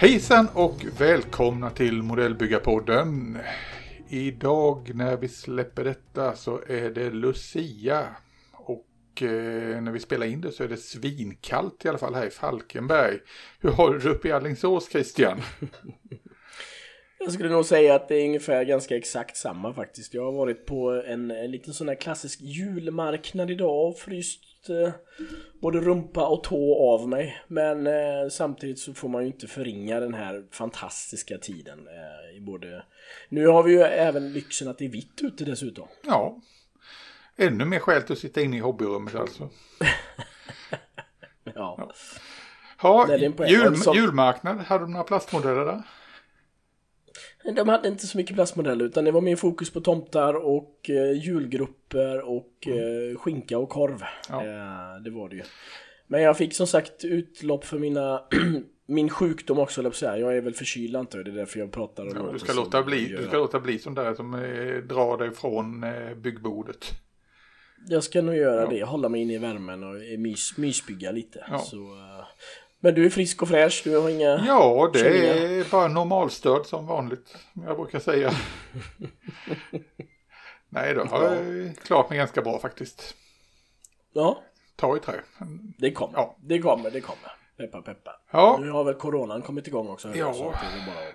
Hejsan och välkomna till Modellbyggarpodden. Idag när vi släpper detta så är det Lucia. Och eh, när vi spelar in det så är det svinkallt i alla fall här i Falkenberg. Hur har du det uppe i Alingsås Christian? Jag skulle nog säga att det är ungefär ganska exakt samma faktiskt. Jag har varit på en, en liten sån här klassisk julmarknad idag och fryst eh, både rumpa och tå av mig. Men eh, samtidigt så får man ju inte förringa den här fantastiska tiden. Eh, i både... Nu har vi ju även lyxen att det är vitt ute dessutom. Ja, ännu mer skäl till att sitta inne i hobbyrummet alltså. ja. ja. Ha, jul, julmarknad, hade du några plastmodeller där? De hade inte så mycket plastmodeller utan det var mer fokus på tomtar och eh, julgrupper och mm. eh, skinka och korv. Ja. Eh, det var det ju. Men jag fick som sagt utlopp för mina min sjukdom också, jag är väl förkyld antar jag, det är därför jag pratar om ja, du ska låta bli, Du ska låta bli sån där som eh, drar dig från eh, byggbordet. Jag ska nog göra ja. det, hålla mig inne i värmen och mys, mysbygga lite. Ja. Så, uh, men du är frisk och fräsch, du har inga Ja, det känningar. är bara normalstöd som vanligt, som jag brukar säga. Nej, då har jag klarat mig ganska bra faktiskt. Ja. Ta i trä. Det kommer, ja. det kommer, det kommer. Peppa peppa. Ja. Nu har väl coronan kommit igång också. Ja, så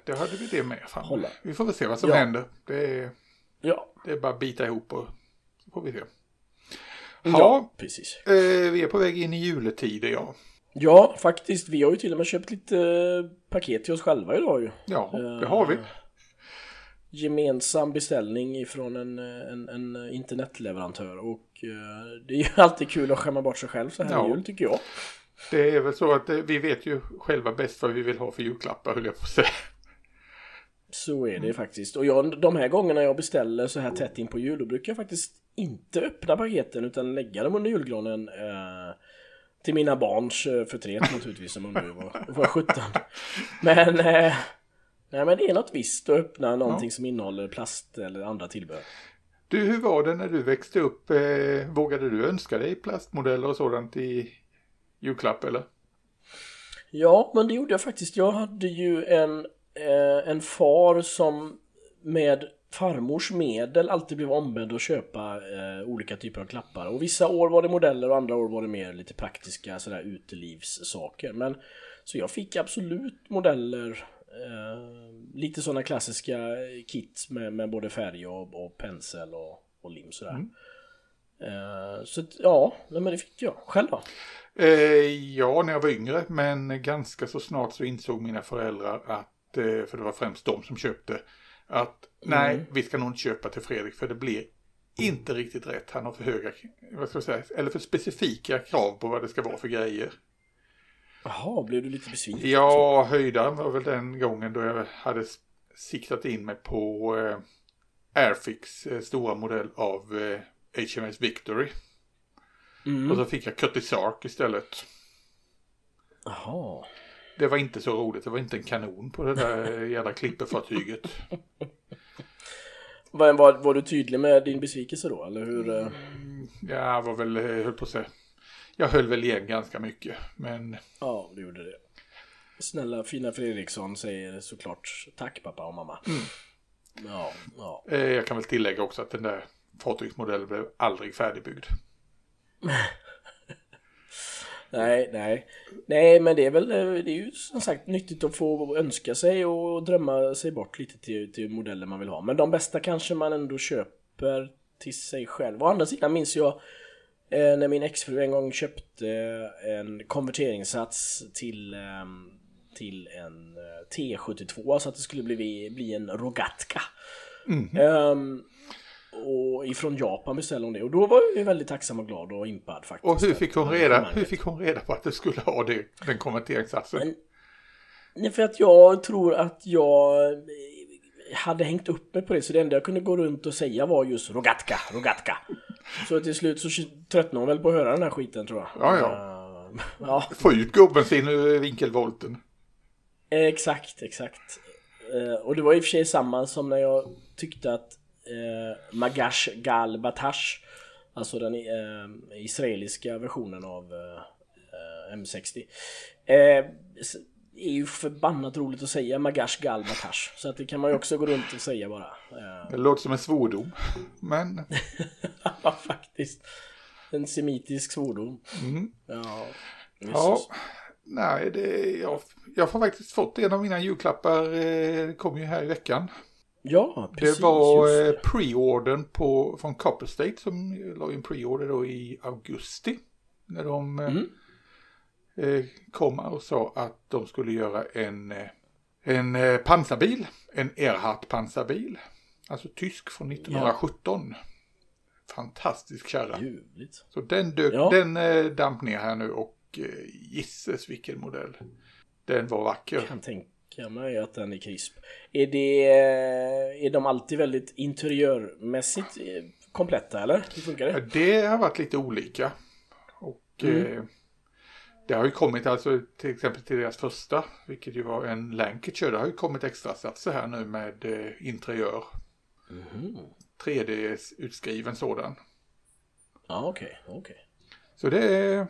det, hade vi det med. Fan. Hålla. Vi får väl se vad som ja. händer. Det är, ja. det är bara att bita ihop och så får vi se. Ja, ja precis. Eh, vi är på väg in i juletider, ja. Ja, faktiskt. Vi har ju till och med köpt lite eh, paket till oss själva idag ju. Ja, det har vi. Eh, gemensam beställning ifrån en, en, en internetleverantör och det är ju alltid kul att skämma bort sig själv så här ja. jul tycker jag. Det är väl så att vi vet ju själva bäst vad vi vill ha för julklappar höll jag på att säga. Så är det faktiskt. Och jag, de här gångerna jag beställer så här tätt in på jul då brukar jag faktiskt inte öppna paketen utan lägga dem under julgranen. Eh, till mina barns eh, förtret naturligtvis som undrar var, var 17. Men, eh, nej, men det är något visst att öppna någonting ja. som innehåller plast eller andra tillbehör. Du, hur var det när du växte upp? Eh, vågade du önska dig plastmodeller och sådant i julklapp eller? Ja, men det gjorde jag faktiskt. Jag hade ju en, eh, en far som med farmors medel alltid blev ombedd att köpa eh, olika typer av klappar. Och vissa år var det modeller och andra år var det mer lite praktiska sådär utelivssaker. Men så jag fick absolut modeller, eh, lite sådana klassiska kit med, med både färg och, och pensel och, och lim sådär. Mm. Eh, så ja, men det fick jag. Själv då? Eh, ja, när jag var yngre, men ganska så snart så insåg mina föräldrar att, eh, för det var främst de som köpte, att nej, mm. vi ska nog inte köpa till Fredrik för det blir inte riktigt rätt. Han har för höga, vad ska jag säga, eller för specifika krav på vad det ska vara för grejer. Jaha, blev du lite besviken? Ja, höjdaren var väl den gången då jag hade siktat in mig på eh, Airfix eh, stora modell av eh, HMS Victory. Mm. Och så fick jag Curtis Sark istället. Jaha. Det var inte så roligt, det var inte en kanon på det där jävla klipperfartyget. Var, var, var, du tydlig med din besvikelse då, eller hur? Eh? Mm, jag var väl, höll på att säga, jag höll väl igen ganska mycket, men... Ja, du gjorde det. Snälla fina Fredriksson säger såklart tack pappa och mamma. Mm. Ja, ja. Eh, jag kan väl tillägga också att den där fartygsmodellen blev aldrig färdigbyggd. nej, nej. Nej, men det är väl eh, det är ju som sagt nyttigt att få önska sig och drömma sig bort lite till, till modeller man vill ha. Men de bästa kanske man ändå köper till sig själv. Å andra sidan minns jag eh, när min exfru en gång köpte en konverteringssats till eh, till en eh, T72 så att det skulle bli, bli en Rogatka. Mm -hmm. um, och ifrån Japan beställde hon det och då var jag väldigt tacksam och glad och impad faktiskt. Och hur fick hon reda, hur fick hon reda på att du skulle ha det, den konverteringssatsen? Men, för att jag tror att jag hade hängt upp mig på det så det enda jag kunde gå runt och säga var just Rogatka, Rogatka. Så till slut så tröttnade hon väl på att höra den här skiten tror jag. Ja, ja. Uh, ja. Få ut gubben sin ur vinkelvolten. Exakt, exakt. Uh, och det var i och för sig samma som när jag tyckte att eh, Magash Gal Batash Alltså den eh, israeliska versionen av eh, M60 eh, är ju förbannat roligt att säga Magash Galbatash. Så att det kan man ju också gå runt och säga bara. Det låter som en svordom. Men... ja, faktiskt. En semitisk svordom. Mm. Ja, ja. Nej, det, jag, jag har faktiskt fått en av mina julklappar. Det kom ju här i veckan. Ja, precis. Det var preordern på, från Copper State som la en preorder då i augusti. När de mm. eh, kom och sa att de skulle göra en, en eh, pansarbil. En Erhardt pansarbil. Alltså tysk från 1917. Ja. Fantastisk kärra. Ljuvligt. Så den, dök, ja. den eh, damp ner här nu och eh, gisses vilken modell. Den var vacker. Jag kan tänka mig att den är krisp. Är, det, är de alltid väldigt interiörmässigt kompletta eller? Hur funkar det? Det har varit lite olika. Och mm. eh, det har ju kommit alltså till exempel till deras första, vilket ju var en Lancashire, det har ju kommit extra satser här nu med eh, interiör. Mm. 3D-utskriven sådan. Ja, okej, okay. Okay. Så det är...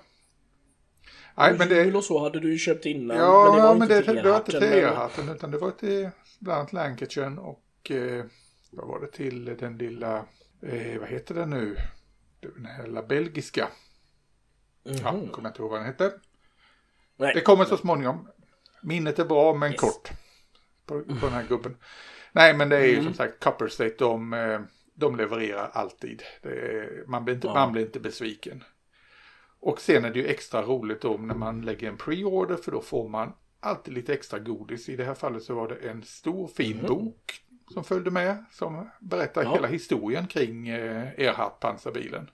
Nej, men det... och så hade du ju köpt innan. Ja, men det var men inte det, det var inte till Erharten, utan det var till bland annat Lancashire och eh, vad var det till den lilla, eh, vad heter den nu, den här lilla belgiska. Mm -hmm. Ja, mhm. kommer jag inte ihåg vad den hette. Nej. Det kommer så småningom. Minnet är bra men yes. kort. På, på den här gubben. Nej men det är ju mm. som sagt Copper State, de, eh, de levererar alltid. Är, man, blir inte, ja. man blir inte besviken. Och sen är det ju extra roligt då när man lägger en pre-order för då får man alltid lite extra godis. I det här fallet så var det en stor fin mm. bok som följde med som berättar ja. hela historien kring eh, Erhardt pansarbilen.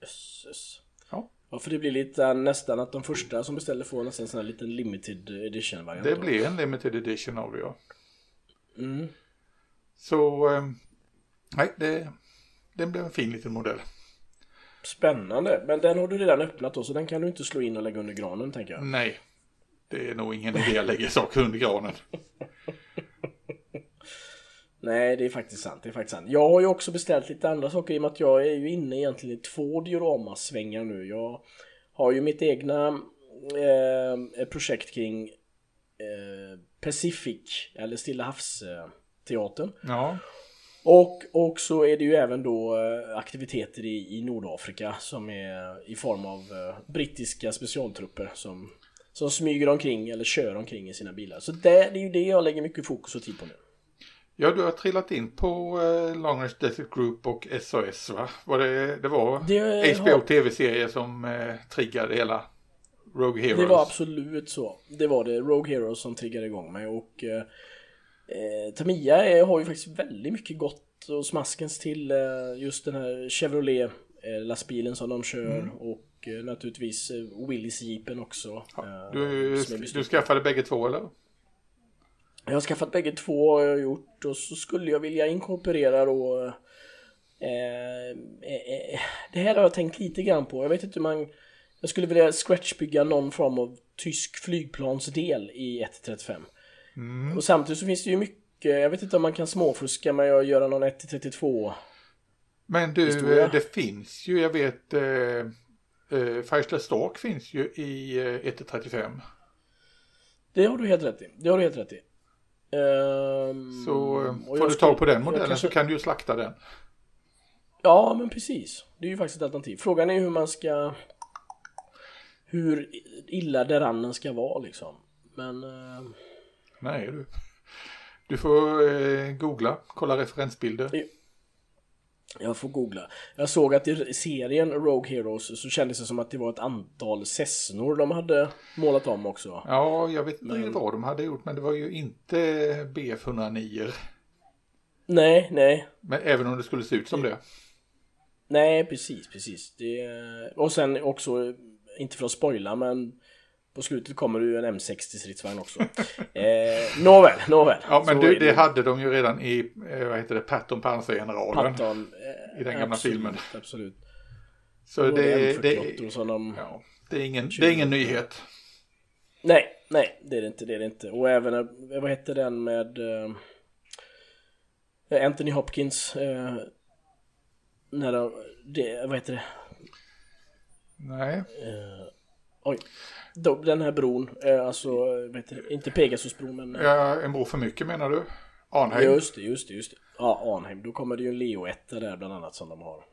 Jösses. Ja. ja, för det blir lite nästan att de första som beställer får nästan en sån här liten limited edition variant. Det blir en limited edition av det ja. Mm. Så, eh, nej, det, den blev en fin liten modell. Spännande, men den har du redan öppnat då så den kan du inte slå in och lägga under granen tänker jag. Nej, det är nog ingen idé att lägga saker under granen. Nej, det är faktiskt sant. Det är faktiskt sant. Jag har ju också beställt lite andra saker i och med att jag är ju inne egentligen i två dioramasvängar nu. Jag har ju mitt egna eh, projekt kring eh, Pacific, eller Stilla havsteatern. Ja. Och, och så är det ju även då eh, aktiviteter i, i Nordafrika som är i form av uh, brittiska specialtrupper som, som smyger omkring eller kör omkring i sina bilar. Så det, det är ju det jag lägger mycket fokus och tid på nu. Ja, du har trillat in på uh, Long Range Desert Group och SAS va? Var det, det var det HBO har... tv-serie som uh, triggade hela Rogue Heroes? Det var absolut så. Det var det, Rogue Heroes som triggade igång mig och uh, Eh, Tamiya är, har ju faktiskt väldigt mycket gott och smaskens till eh, just den här Chevrolet eh, lastbilen som de kör mm. och eh, naturligtvis eh, Willys jeepen också. Ja, eh, du, du skaffade bägge två eller? Jag har skaffat bägge två har jag gjort och så skulle jag vilja inkorporera då eh, Det här har jag tänkt lite grann på. Jag vet inte hur man Jag skulle vilja scratchbygga någon form av tysk flygplansdel i 135. Mm. Och samtidigt så finns det ju mycket, jag vet inte om man kan småfuska med att göra någon 1-32 Men du, historia. Eh, det finns ju, jag vet, eh, eh, Firestone Stark finns ju i eh, 1-35. Det har du helt rätt i, det har du helt rätt i. Um, så eh, får du tag på den modellen kanske... så kan du ju slakta den. Ja, men precis. Det är ju faktiskt ett alternativ. Frågan är hur man ska... Hur illa derannen ska vara liksom. Men... Uh... Nej du. Du får eh, googla, kolla referensbilder. Jag får googla. Jag såg att i serien Rogue Heroes så kändes det som att det var ett antal Cessnor de hade målat om också. Ja, jag vet inte men... vad de hade gjort men det var ju inte BF109. Nej, nej. Men även om det skulle se ut som det. Nej, precis, precis. Det... Och sen också, inte för att spoila men på slutet kommer det ju en M60 stridsvagn också. eh, nåväl, nåväl. Ja, men du, det, det hade de ju redan i, eh, vad heter det, Patton pansargeneralen. Patton, eh, I den gamla absolut, filmen. Absolut. Så det, det, det, de ja, det, är ingen, det är ingen nyhet. Nej, nej, det är det inte, det är det inte. Och även, eh, vad heter den med uh, Anthony Hopkins, uh, när de, det, vad heter det? Nej. Uh, Oj. Den här bron, eh, alltså, vet du, inte Pegasusbron men... eh, Ja, en bro för mycket menar du? Arnhem? Just det, just det, just det. Ja, Arnhem. Då kommer det ju en Leo 1 där bland annat som de har.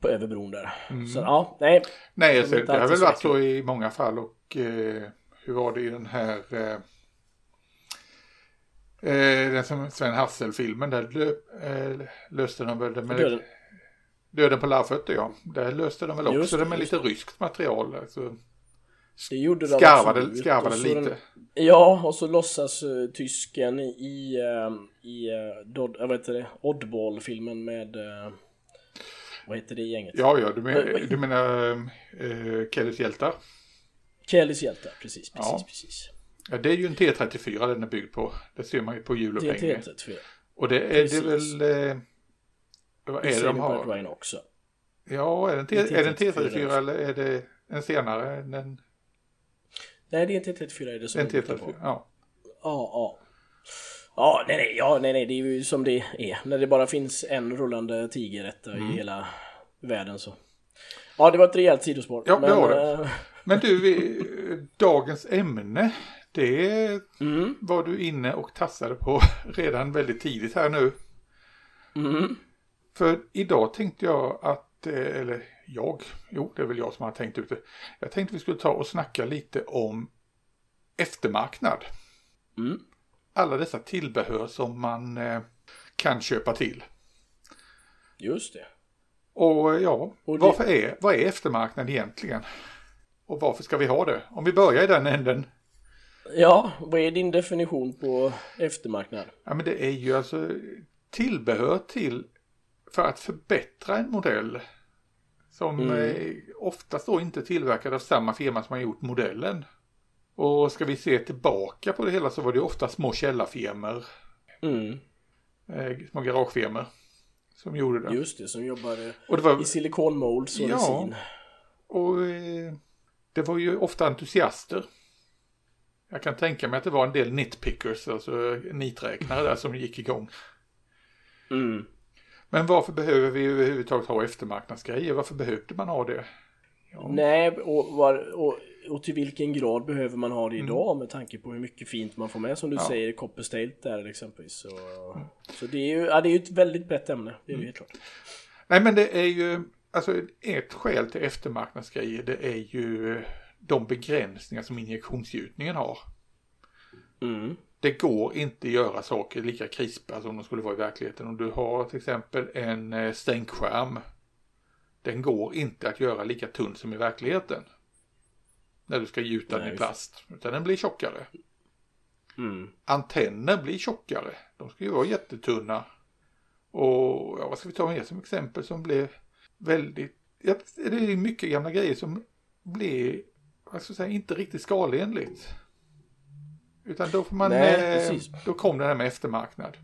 På över bron där. Så ja, nej. Nej, alltså, det har väl varit så i många fall och eh, hur var det i den här eh, eh, den som Sven Hassel-filmen där lö, eh, löste de väl det med Döden. Döden på Larvfötter ja. Där löste de väl också Just det, det med lite ryskt material. Alltså, Det gjorde de skarvade absolut. skarvade lite. Den, ja, och så låtsas uh, tysken i, uh, i uh, Dodd, uh, vad heter det, Oddball-filmen med, uh, vad heter det gänget? Ja, ja, du, men, du menar eh, Kellys hjältar? Kellys hjältar, precis, precis, Ja. precis. Ja, det är ju en T34 den är byggd på. Det ser man ju på Det är hjulupphängningen. T34. Och det är det Precis. väl... Vad är det de har? Ryan också. Ja, är det en, T- Det är är det en T34 T34 eller är det en senare? En, en Nej, det är inte T34 är det som på. T34? Ja. Ja, ja. Ja, nej, nej, ja, nej, nej, det är ju som det är. När det bara finns en rullande tigerrätta Mm. i hela världen så. Ja, det var ett rejält sidospår. Ja, det var det. eh, Men du, vi, dagens ämne, det mm, var du inne och tassade på redan väldigt tidigt här nu. mm, För idag tänkte jag att, eh, eller jag, jo det är väl jag som har tänkt ut det. Jag tänkte vi skulle ta och snacka lite om eftermarknad. mm. Alla dessa tillbehör som man eh, kan köpa till. Just det. Och ja, Och det- varför är, vad är eftermarknad egentligen? Och varför ska vi ha det? Om vi börjar i den änden. Ja, vad är din definition på eftermarknad? Ja men det är ju alltså tillbehör till för att förbättra en modell. Som Mm. eh, oftast då inte är tillverkad av samma firma som har gjort modellen. Och ska vi se tillbaka på det hela så var det ofta små källarfirmor, Mm, eh, små garagefirmor som gjorde det. just det, som jobbade Och det var, i silikonmolds och Ja. resin. och, eh, det var ju ofta entusiaster. Jag kan tänka mig att det var en del nitpickers, alltså niträknare där som gick igång. Mm. Men varför behöver vi överhuvudtaget ha eftermarknadsgrejer? Varför behövde man ha det? Ja. Nej, och, var, och, och till vilken grad behöver man ha det Mm. idag med tanke på hur mycket fint man får med som du Ja. säger Copper State där exempelvis. Så, så det är ju ja, det är ju ett väldigt brett ämne, det är Mm. helt klart. Nej men det är ju, alltså ett skäl till eftermarknadsgrejer det är ju de begränsningar som injektionsgjutningen har. Mm. Det går inte att göra saker lika krispa som de skulle vara i verkligheten. Om du har till exempel en eh, stänkskärm. Den går inte att göra lika tunn som i verkligheten. När du ska gjuta den i plast. Utan den blir tjockare. Mm. antenner blir tjockare. De ska ju vara jättetunna. Och ja, vad ska vi ta med som exempel som blev väldigt, ja, det är mycket gamla grejer som blir, vad ska jag säga, inte riktigt skalenligt. Utan då får man, Nej, eh, då kom det här med eftermarknad.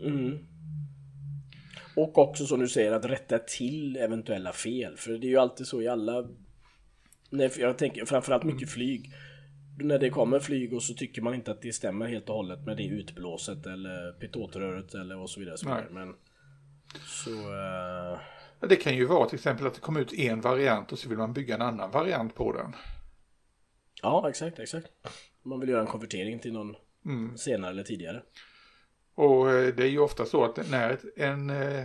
Mm. Och också som du säger att rätta till eventuella fel. För det är ju alltid så i alla... Nej, jag tänker framförallt mycket flyg. När det kommer flyg och så tycker man inte att det stämmer helt och hållet med det utblåset eller pitotröret eller och så vidare. Så, vidare. Men, så eh, Det kan ju vara till exempel att det kommer ut en variant och så vill man bygga en annan variant på den. Ja, exakt, exakt. Man vill göra en konvertering till någon Mm. senare eller tidigare. Och eh, det är ju ofta så att när ett, en, eh,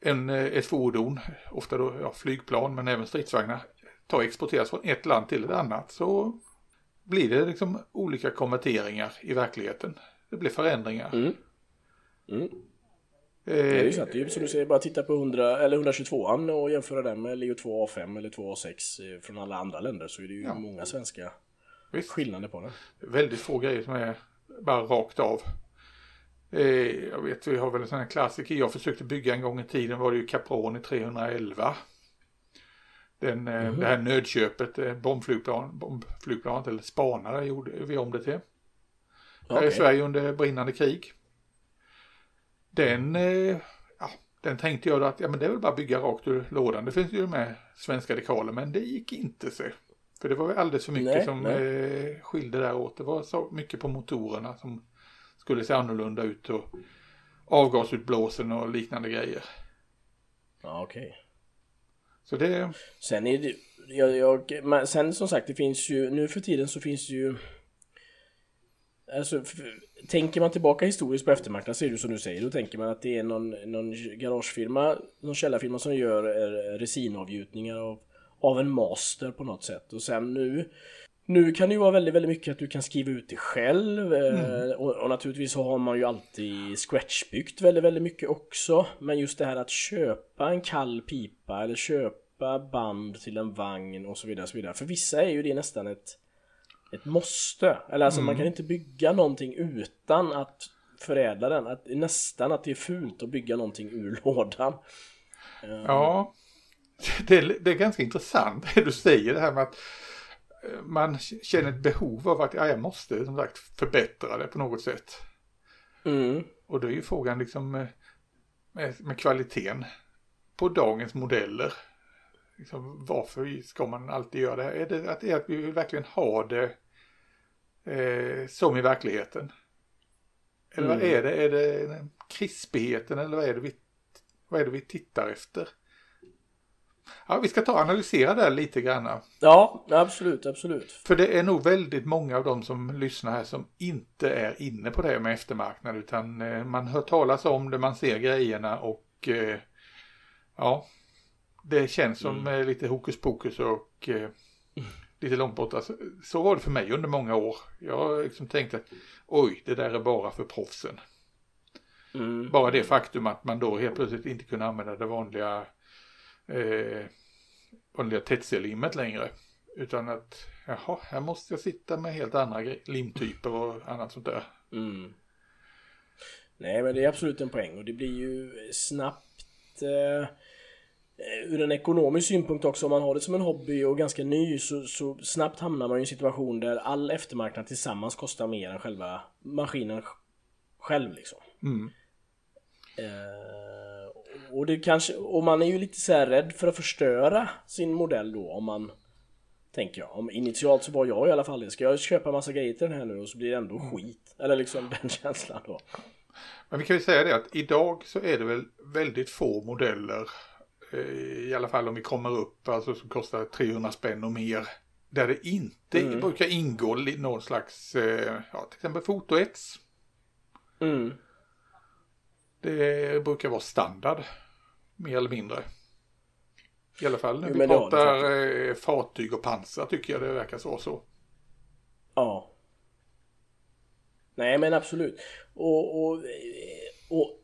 en, eh, ett fordon, ofta då ja, flygplan men även stridsvagnar, tar exporteras från ett land till ett annat så blir det liksom olika konverteringar i verkligheten. Det blir förändringar. Mm. Mm. Eh, Det är ju sant, det är ju som du säger, bara titta på 100, eller 122an och jämföra den med Leo 2 A5 eller 2 A6 eh, från alla andra länder så är det ju Ja. många svenska visst, skillnader på den. väldigt få grejer som är bara rakt av. Eh, jag vet, vi har väl en sån här klassiker jag försökte bygga en gång i tiden var det ju Caproni 311. Den, eh, Det här nödköpet, bombflygplan, bombflygplanet eller spanare gjorde vi om det till. Här i. Sverige under brinnande krig. Den, eh, ja, den tänkte jag att ja, men det är väl bara att bygga rakt ur lådan. Det finns ju med svenska dekaler men det gick inte så. För det var väl alldeles för mycket Nej, som nej. eh, skilde där åt. Det var så mycket på motorerna som skulle se annorlunda ut och avgasutblåsen och liknande grejer. Ja, okej. Så det... Sen är det, jag, jag, men sen som sagt det finns ju, nu för tiden så finns det ju Alltså, tänker man tillbaka historiskt på eftermarknaden så är det som du säger, då tänker man att det är någon, någon garagefirma, någon källarfirma som gör eh, resinavgjutningar av, av en master på något sätt. Och sen nu, nu kan det ju vara väldigt, väldigt mycket att du kan skriva ut det själv. Eh, mm. Och, och, naturligtvis så har man ju alltid scratchbyggt väldigt, väldigt mycket också. Men just det här att köpa en kall pipa eller köpa band till en vagn och så vidare. Och så vidare. För vissa är ju det nästan ett ett måste. Eller alltså mm. man kan inte bygga någonting utan att förädla den. Att, nästan att det är fult att bygga någonting ur lådan. Ja, det är, det är ganska intressant det du säger det här med att eh, man känner ett behov av att ja, jag måste som sagt förbättra det på något sätt. Mm. Och då är ju frågan liksom med, med, med kvaliteten på dagens modeller. Liksom, varför ska man alltid göra det här? Är det att, är att vi verkligen ha det eh, som i verkligheten? Eller mm. vad är det? Är det krispigheten eller vad är det vi, vad är det vi tittar efter? Ja, vi ska ta och analysera det lite grann. Ja, absolut, absolut. För det är nog väldigt många av de som lyssnar här som inte är inne på det med eftermarknad utan eh, man hör talas om det, man ser grejerna och eh, ja, det känns som mm. Eh, lite hokus pokus och lite långt bort. Alltså, så var det för mig under många år. Jag liksom tänkte att oj, det där är bara för proffsen. Mm. Bara det faktum att man då helt plötsligt inte kunde använda det vanliga eh, vanliga tetselimmet längre. Utan att jaha, här måste jag sitta med helt andra limtyper och annat sånt där. Mm. Nej men det är absolut en poäng och det blir ju snabbt Eh, ur en ekonomisk synpunkt också, om man har det som en hobby och ganska ny så, så snabbt hamnar man i en situation där all eftermarknad tillsammans kostar mer än själva maskinen själv liksom. Mm. Eh, och det kanske, och man är ju lite så rädd för att förstöra sin modell då om man Tänker jag. Om initialt så var jag i alla fall det. Ska jag köpa massa grejer till den här nu och så blir det ändå skit? Eller liksom den känslan då. Men vi kan ju säga det att idag så är det väl väldigt få modeller i alla fall om vi kommer upp, alltså som kostar 300 spänn och mer. Där det inte mm. brukar ingå någon slags, eh, ja till exempel fotoets. Mm. Det brukar vara standard, mer eller mindre. I alla fall när jo, vi pratar eh, fartyg och pansar tycker jag det verkar så. så. Ja. Nej men absolut. Och, och, och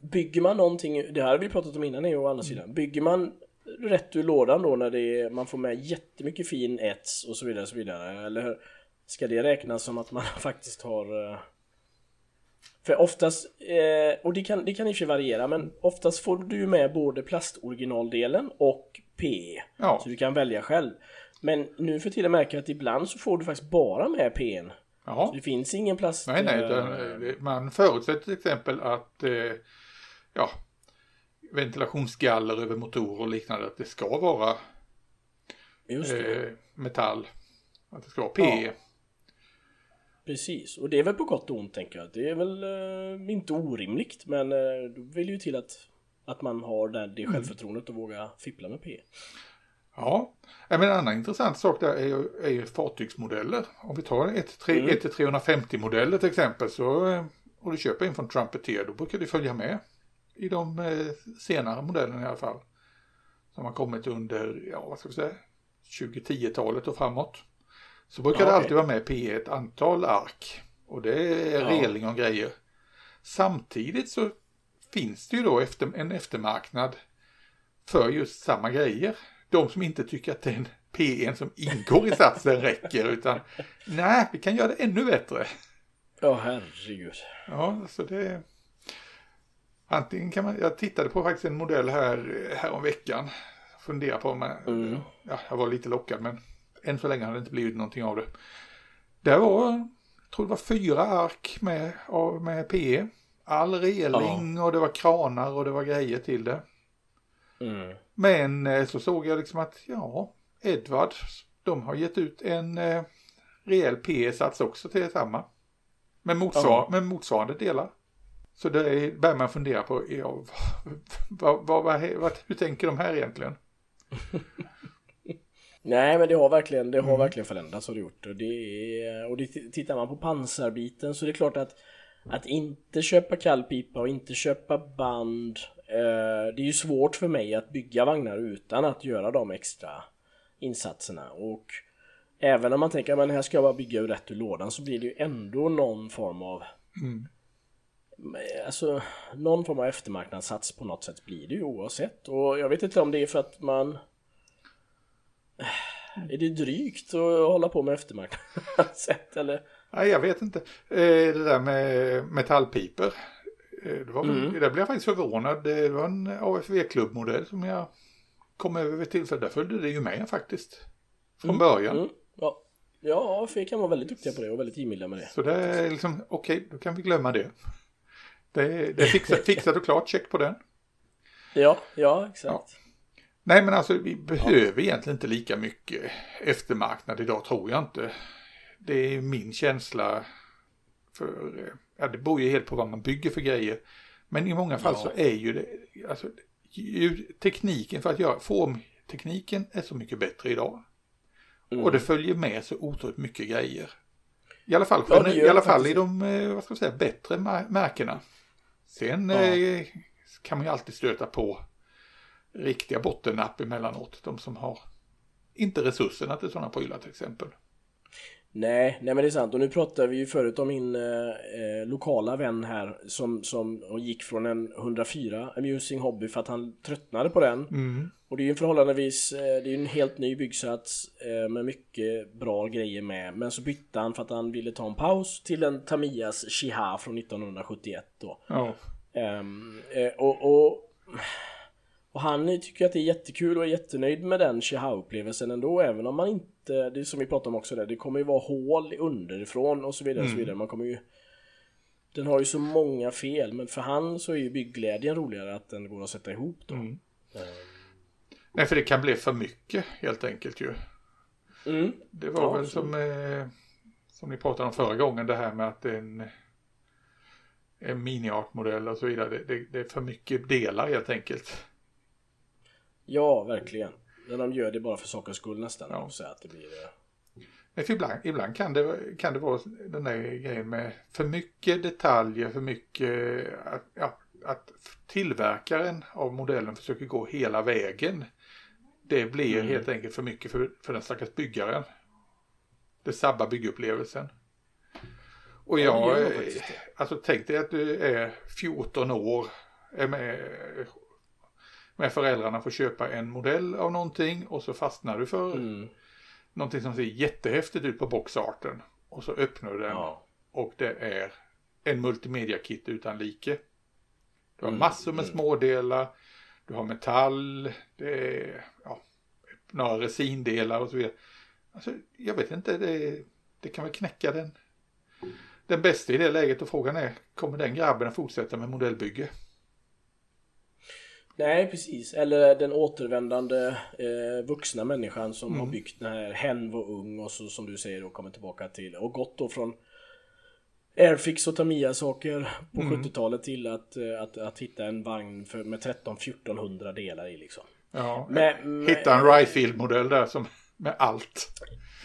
Bygger man någonting, det här har vi pratat om innan å andra sidan, bygger man rätt ur lådan då när det är, man får med jättemycket fin ets och så vidare och så vidare eller ska det räknas som att man faktiskt har eh, för oftast, eh, och det kan, det kan i och för sig variera, men oftast får du ju med både plastoriginaldelen och PE. Ja. Så du kan välja själv. Men nu för tiden märker jag att ibland så får du faktiskt bara med PE. Jaha. Så det finns ingen plast... Nej, nej, det, man förutsätter till exempel att eh, ja, ventilationsgaller över motorer och liknande. Att det ska vara eh, metall. Att det ska vara PE. Ja. Precis, och det är väl på gott och ont tänker jag. Det är väl eh, inte orimligt men eh, då vill ju till att, att man har det, det mm. självförtroendet att våga fippla med PE. Ja, men en annan intressant sak där är ju, är ju fartygsmodeller. Om vi tar ett, mm. 350 modeller till exempel så, eh, och du köper en från Trumpeter då brukar det följa med i de eh, senare modellerna i alla fall. Som har kommit under, ja vad ska vi säga, 2010-talet och framåt. Så brukar ja, det alltid vara med P ett antal ark. Och det är ja. reling och grejer. Samtidigt så finns det ju då efter, en eftermarknad för just samma grejer. De som inte tycker att den P1 som ingår i satsen räcker utan nej, vi kan göra det ännu bättre. Ja, herregud. Ja, så det... Antingen kan man, jag tittade på faktiskt en modell här, här om veckan. Funderar på om mm. ja, jag var lite lockad men än så länge har det inte blivit någonting av det. Det var, jag tror det var fyra ark med, med PE. All reling ja. och det var kranar och det var grejer till det. Mm. Men eh, så såg jag liksom att ja, Edward, de har gett ut en eh, rejäl PE-sats också till samma. Med, motsvar ja. med motsvarande delar. Så det börjar man fundera på, ja, vad, vad, vad, hur tänker de här egentligen? Nej men det har verkligen, det har mm. verkligen förändrats har det gjort. Och, det är, och det, tittar man på pansarbiten så är det klart att att inte köpa kallpipa och inte köpa band eh, Det är ju svårt för mig att bygga vagnar utan att göra de extra insatserna och Även om man tänker att här ska jag bara bygga rätt ur lådan så blir det ju ändå någon form av mm. Alltså någon form av eftermarknadssats på något sätt blir det ju oavsett och jag vet inte om det är för att man Är det drygt att hålla på med eftermarknadssätt eller? Nej, jag vet inte. Eh, det där med metallpiper. Eh, det var, mm. Där blev jag faktiskt förvånad. Det var en AFV-klubbmodell som jag kom över vid tillfälle. Där följde det ju med faktiskt. Från mm. början. Mm. Ja. ja, AFV kan vara väldigt duktiga på det och väldigt givmilda med det. Så det är liksom, okej, okay, då kan vi glömma det. Det, det är fixat, fixat och klart, check på den. Ja, ja, exakt. Ja. Nej, men alltså vi behöver ja. egentligen inte lika mycket eftermarknad idag, tror jag inte det är min känsla. För, eh, ja, det beror ju helt på vad man bygger för grejer. Men i många fall ja. så är ju det, alltså, tekniken för att göra, formtekniken är så mycket bättre idag. Mm. Och det följer med så otroligt mycket grejer. I alla fall, ja, i, alla fall i de, eh, vad ska jag säga, bättre märkena. Sen ja. eh, kan man ju alltid stöta på riktiga bottennapp emellanåt. De som har inte resurserna till sådana prylar till exempel. Nej, nej men det är sant. Och nu pratade vi ju förut om min eh, eh lokala vän här som, som gick från en 104 Amusing Hobby för att han tröttnade på den. Mm. Och det är ju en förhållandevis, eh, det är ju en helt ny byggsats eh, med mycket bra grejer med. Men så bytte han för att han ville ta en paus till en Tamiyas Shiha från 1971 då. Oh. Um, och, och och han tycker att det är jättekul och är jättenöjd med den Chiha-upplevelsen ändå även om man inte, det är som vi pratade om också där, det kommer ju vara hål underifrån och så vidare mm. och så mm. vidare. Man kommer ju Den har ju så många fel men för han så är ju byggglädjen roligare att den går att sätta ihop då. Mm. Um. Nej för det kan bli för mycket helt enkelt ju. Mm. Det var ja, väl som, eh, som ni pratade om förra gången det här med att en en mini-artmodell och så vidare. Det, det, det, är för mycket delar helt enkelt. Ja, verkligen. När de gör det bara för sakens skull nästan. Ja. Så att det blir... Men för ibland, ibland kan, det, kan det vara den där grejen med för mycket detaljer, för mycket att, ja, att tillverkaren av modellen försöker gå hela vägen. Det blir mm. helt enkelt för mycket för, för den stackars byggaren. Det sabbar byggupplevelsen. Och jag, ja, alltså tänk dig att du är 14 år, är med med föräldrarna får köpa en modell av någonting och så fastnar du för mm. någonting som ser jättehäftigt ut på boxarten. Och så öppnar du den ja. och det är en multimedia-kit utan like. Du har mm. massor med mm. smådelar, du har metall, det är ja, några resindelar och så vidare. Alltså, jag vet inte, det, det kan väl knäcka den, den bästa i det läget och frågan är, kommer den grabben att fortsätta med modellbygge? Nej precis, eller den återvändande eh, vuxna människan som mm. har byggt när hen var ung och så som du säger då kommer tillbaka till och gått då från Airfix och Tamiya saker på mm. 70-talet till att, eh, att, att hitta en vagn för, med 13-1400 delar i liksom. Ja, med, hitta en Ryfield-modell där som med allt.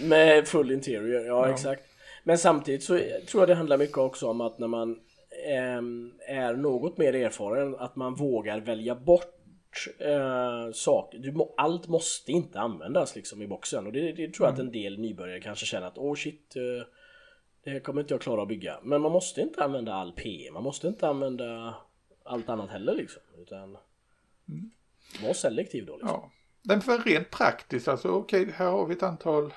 Med full interior, ja, ja, exakt. Men samtidigt så tror jag det handlar mycket också om att när man Ehm, är något mer erfaren att man vågar välja bort eh, saker. Du må, allt måste inte användas liksom i boxen och det, det tror jag att en del nybörjare kanske känner att åh oh shit eh, det kommer inte jag klara att bygga. Men man måste inte använda all P, man måste inte använda allt annat heller liksom. Utan mm. var selektiv då liksom. Ja. Men för rent praktiskt, alltså okej, okay, här har vi ett antal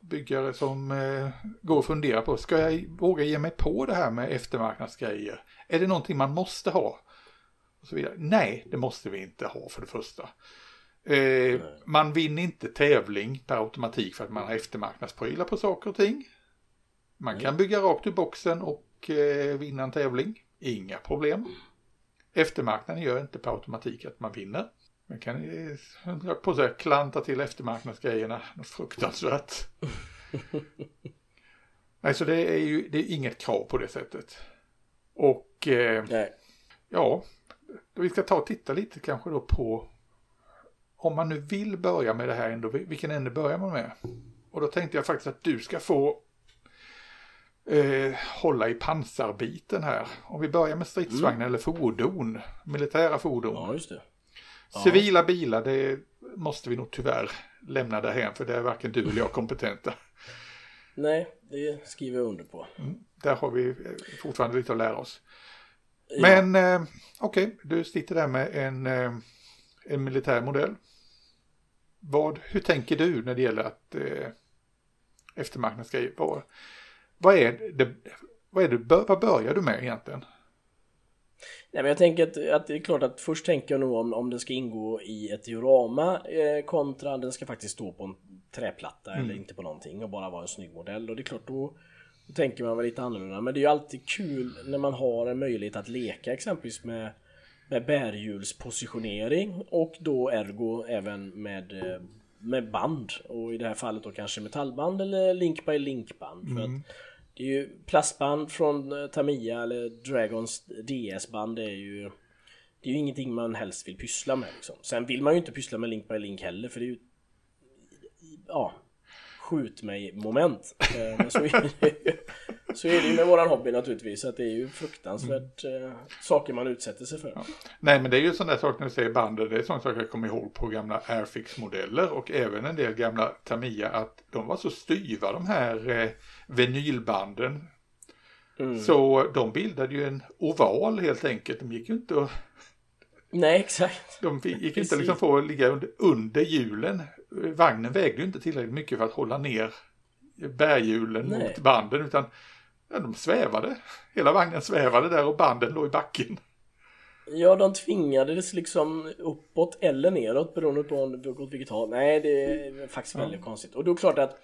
byggare som eh, går och funderar på, ska jag våga ge mig på det här med eftermarknadsgrejer? Är det någonting man måste ha? Och så vidare. Nej, det måste vi inte ha för det första. Eh, man vinner inte tävling per automatik för att man har eftermarknadsprylar på saker och ting. Man kan bygga rakt ur boxen och eh, vinna en tävling. Inga problem. Eftermarknaden gör inte per automatik att man vinner. Man kan ju på sig klanta till eftermarknadsgrejerna något fruktansvärt. Nej, så det är ju det är inget krav på det sättet. Och eh, ja, vi ska ta och titta lite kanske då på om man nu vill börja med det här ändå, vilken ände börjar man med? Och då tänkte jag faktiskt att du ska få eh, hålla i pansarbiten här. Om vi börjar med stridsvagn mm. eller fordon, militära fordon. Ja, just det. Ja. Civila bilar, det måste vi nog tyvärr lämna därhen för det är varken du eller jag kompetenta. Nej, det skriver jag under på. Mm, där har vi fortfarande lite att lära oss. Ja. Men eh, okej, okay, du sitter där med en, eh, en militär modell. Vad, hur tänker du när det gäller att eh, eftermarknadsgrejer? Vad, vad är det, vad, är det, vad börjar du med egentligen? Nej, men jag tänker att, att, det är klart att först tänker jag nog om, om den ska ingå i ett diorama eh, kontra den ska faktiskt stå på en träplatta mm. eller inte på någonting och bara vara en snygg modell och det är klart då, då tänker man väl lite annorlunda men det är ju alltid kul när man har en möjlighet att leka exempelvis med med bärhjulspositionering och då ergo även med, eh, med band och i det här fallet då kanske metallband eller link by link band. Mm. För att det är ju plastband från eh, Tamiya eller Dragons DS-band det är ju Det är ju ingenting man helst vill pyssla med liksom. Sen vill man ju inte pyssla med Link by Link heller för det är ju Ja Skjut mig moment eh, Men så är, det, så är det ju med våran hobby naturligtvis att det är ju fruktansvärt mm. saker man utsätter sig för. Ja. Nej men det är ju sådana saker när du säger bandet, det är sådana saker jag kommer ihåg på gamla Airfix-modeller och även en del gamla Tamiya att de var så styva de här eh, vinylbanden. Mm. Så de bildade ju en oval helt enkelt. De gick ju inte att... Nej, exakt. De gick inte liksom få att ligga under, under hjulen. Vagnen vägde ju inte tillräckligt mycket för att hålla ner bärhjulen Nej. mot banden utan ja, de svävade. Hela vagnen svävade där och banden låg i backen. Ja, de tvingades liksom uppåt eller neråt beroende på åt vilket håll. Nej, det är faktiskt väldigt ja. konstigt. Och då är det klart att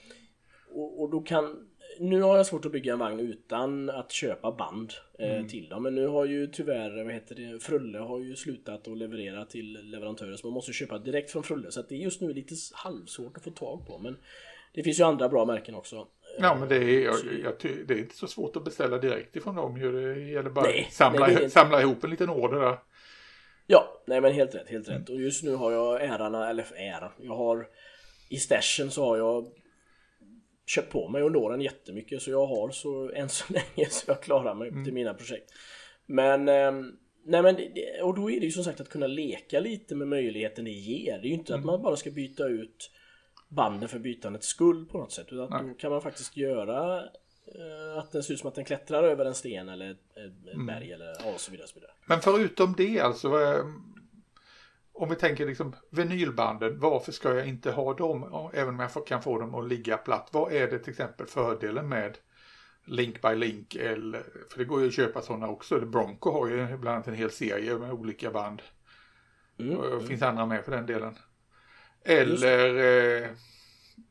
och, och, då kan nu har jag svårt att bygga en vagn utan att köpa band eh, mm. till dem. Men nu har ju tyvärr, vad heter det, Frulle har ju slutat att leverera till leverantörer så man måste köpa direkt från Frulle. Så att det är just nu lite halvsvårt att få tag på. Men det finns ju andra bra märken också. Ja men det är, jag, jag, det är inte så svårt att beställa direkt ifrån dem Det gäller bara nej, samla, nej, samla ihop en liten order där. Ja, nej men helt rätt, helt rätt. Och just nu har jag ärarna, eller äran, jag har i stashen så har jag köpt på mig under åren jättemycket så jag har så än så länge så jag klarar mig mm. till mina projekt. Men ehm, Nej men och då är det ju som sagt att kunna leka lite med möjligheten det ger. Det är ju inte mm. att man bara ska byta ut banden för bytandets skull på något sätt. Utan Nej. då kan man faktiskt göra eh, att den ser ut som att den klättrar över en sten eller ett, mm. berg eller ja, och så vidare, så vidare. Men förutom det alltså om vi tänker liksom vinylbanden, varför ska jag inte ha dem? Även om jag kan få dem att ligga platt. Vad är det till exempel fördelen med Link by Link? Eller, för det går ju att köpa sådana också. Bronco har ju bland annat en hel serie med olika band. Mm, det finns mm. andra med för den delen. Eller eh,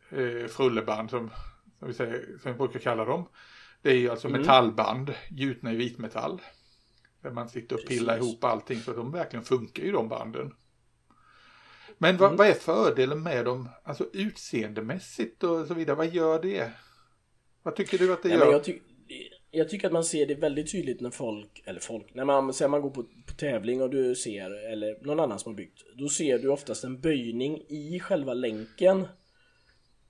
eh, frulleband som, som, vi säger, som vi brukar kalla dem. Det är ju alltså mm. metallband gjutna i vitmetall. Där man sitter och pillar ihop allting så de verkligen funkar ju de banden. Men vad, mm. vad, är fördelen med dem, alltså utseendemässigt och så vidare, vad gör det? Vad tycker du att det Nej, gör? Jag, ty jag, tycker att man ser det väldigt tydligt när folk, eller folk, när man, när man går på, på tävling och du ser, eller någon annan som har byggt, då ser du oftast en böjning i själva länken.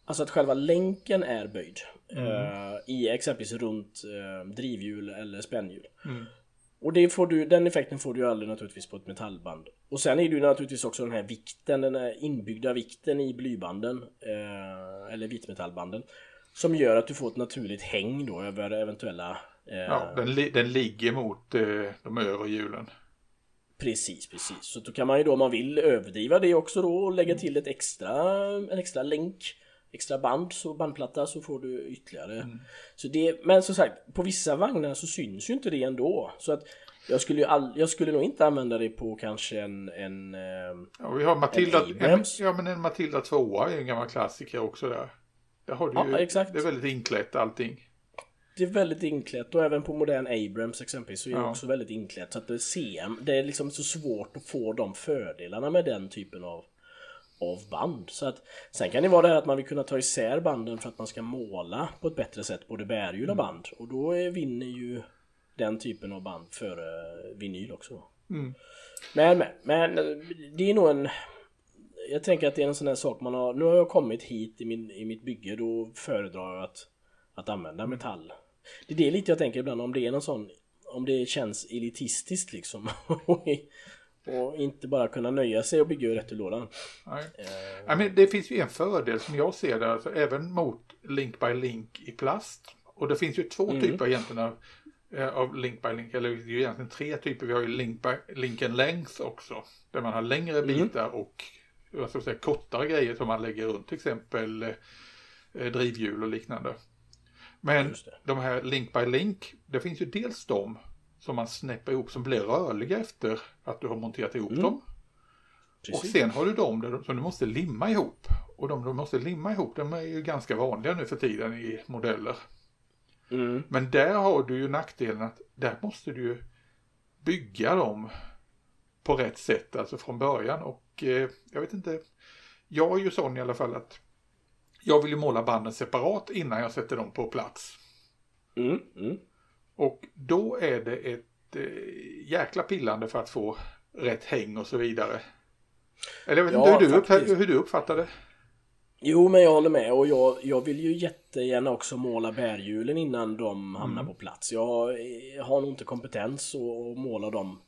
Alltså att själva länken är böjd. Mm. Uh, I exempelvis runt uh, drivhjul eller spännhjul. Mm. Och det får du, den effekten får du ju aldrig naturligtvis på ett metallband. Och sen är det ju naturligtvis också den här vikten, den här inbyggda vikten i blybanden. Eh, eller vitmetallbanden. Som gör att du får ett naturligt häng då över eventuella... Eh, ja, den, li den ligger mot eh, de övre hjulen. Precis, precis. Så då kan man ju då om man vill överdriva det också då och lägga till ett extra, en extra länk extra band, så bandplatta så får du ytterligare. Mm. Så det, men som sagt, på vissa vagnar så syns ju inte det ändå. Så att jag skulle, ju all, jag skulle nog inte använda det på kanske en... en ehm, ja, vi har Matilda, en, ja men en Matilda 2 är en gammal klassiker också där. Där har du ja, ju, exakt. det är väldigt inklätt allting. Det är väldigt inklätt och även på modern Abrams exempelvis så är det ja. också väldigt inklätt. Så att det, ser, det är liksom så svårt att få de fördelarna med den typen av av band. Så att, sen kan det vara det här att man vill kunna ta isär banden för att man ska måla på ett bättre sätt både bärhjul och mm. band. Och då är, vinner ju den typen av band före vinyl också. Mm. Men, men, men det är nog en jag tänker att det är en sån här sak man har, nu har jag kommit hit i, min, i mitt bygge, då föredrar jag att, att använda Mm. metall. Det är det lite jag tänker ibland, om det är någon sån, om det känns elitistiskt liksom. och inte bara kunna nöja sig och bygga ur rätt ur lådan. Nej. Eh, Ja, men det finns ju en fördel som jag ser där, alltså, även mot Link by Link i plast. Och det finns ju två Mm. typer egentligen av, eh, av Link by Link, eller det är ju egentligen tre typer. Vi har ju Link by Link and Length också, där man har längre Mm. bitar och vad ska jag säga, kortare grejer som man lägger runt, till exempel eh, drivhjul och liknande. Men de här Link by Link, det finns ju dels de som man snäpper ihop som blir rörliga efter att du har monterat ihop Mm. dem. Och precis. sen har du de som du måste limma ihop. Och de du måste limma ihop, de är ju ganska vanliga nu för tiden i modeller. Mm. Men där har du ju nackdelen att där måste du ju bygga dem på rätt sätt, alltså från början. Och eh, jag vet inte, jag är ju sån i alla fall att jag vill ju måla banden separat innan jag sätter dem på plats. Mm. Mm. Och då är det ett eh, jäkla pillande för att få rätt häng och så vidare. Eller jag vet Ja, inte hur du, hur du uppfattar det. Jo men jag håller med och jag, jag vill ju jättegärna också måla bärhjulen innan de hamnar Mm. på plats. Jag har, nog inte kompetens att måla dem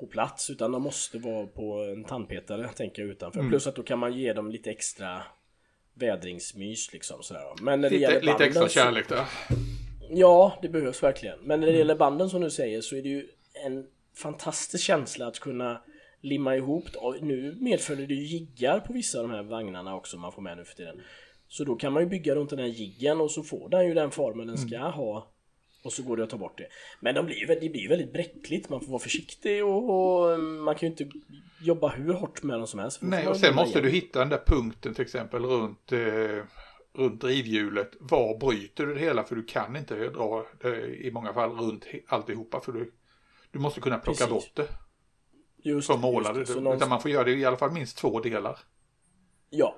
på plats utan de måste vara på en tandpetare tänker jag utanför. Mm. Plus att då kan man ge dem lite extra vädringsmys liksom sådär. Men när det Lite, gäller lite banden extra så- kärlek där. Ja, det behövs verkligen. Men Mm. när det gäller banden som du säger så är det ju en fantastisk känsla att kunna limma ihop. Nu medför det ju jiggar på vissa av de här vagnarna också man får med nu för tiden. Så då kan man ju bygga runt den här jiggen och så får den ju den formen den ska Mm. ha. Och så går det att ta bort det. Men de blir det blir väldigt bräckligt. Man får vara försiktig och, och man kan ju inte jobba hur hårt med dem som helst. Nej, och sen måste igen. du hitta den där punkten till exempel runt, eh, runt drivhjulet. Var bryter du det hela? För du kan inte dra det i många fall runt alltihopa. För du, du måste kunna plocka Precis. bort det Just som det, just det. Så Utan man får göra det i alla fall minst två delar. Ja.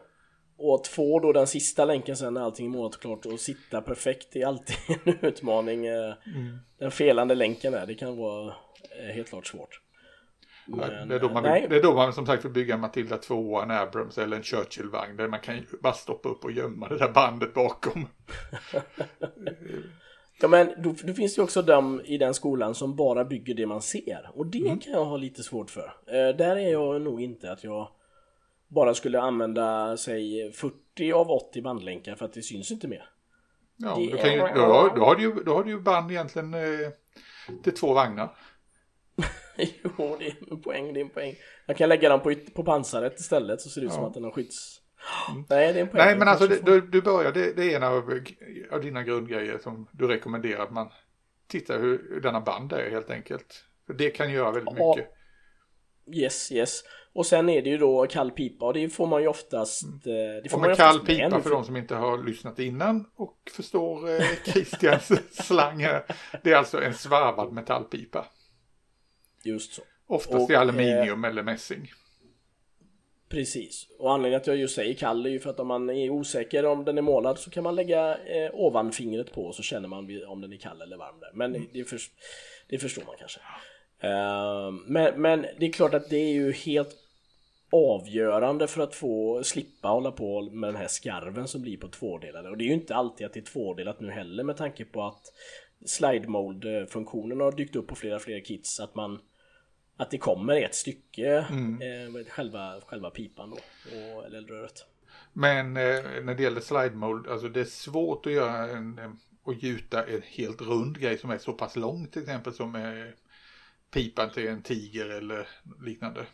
Och att få då den sista länken sen när allting är målat och klart och sitta perfekt är alltid en utmaning. eh, Mm. Den felande länken där, det kan vara eh, helt klart svårt. Men, det, är då man nej. vill, det är då man som sagt vill bygga en Matilda 2, en Abrams eller en Churchill-vagn. Där man kan ju bara stoppa upp och gömma det där bandet bakom. Ja men då, då finns det ju också de i den skolan som bara bygger det man ser. Och det Mm. kan jag ha lite svårt för. Eh, där är jag nog inte att jag bara skulle använda, säg 40 av 80 bandlänkar för att det syns inte mer. Ja, Det du kan ju, då, har- då, har du ju, då har du ju band egentligen eh, till två vagnar. jo, det är en poäng, det är en poäng. Jag kan lägga dem på, på pansaret istället så ser det ut som Ja. att den har skydds... Nej, det är en poäng. Nej, men alltså det, du, du börjar, det, det är en av, av dina grundgrejer som du rekommenderar att man tittar hur, hur denna band är helt enkelt. För det kan göra väldigt Ja. mycket. Yes, yes. Och sen är det ju då kall pipa och det får man ju oftast... eh, Det får Och med kall med pipa nu för de som inte har lyssnat innan och förstår eh, Christians slang här. Det är alltså en svarvad metallpipa. Just så. Oftast Och, i aluminium eller mässing. Precis. Och anledningen att jag just säger kall är ju för att om man är osäker om den är målad så kan man lägga eh, ovanfingret på så känner man om den är kall eller varm där. Men det, för, det förstår man kanske. Eh, men, men det är klart att det är ju helt avgörande för att få slippa hålla på med den här skarven som blir på tvådelade. Och det är ju inte alltid att det är tvådelat nu heller med tanke på att slide mode funktionen har dykt upp på flera fler kits. Att man att det kommer ett stycke eh, med själva, själva pipan då, och, eller röret. Men eh, när det gäller slide mold, alltså det är svårt att göra en, och gjuta en helt rund grej som är så pass lång till exempel som eh, pipan till en tiger eller liknande.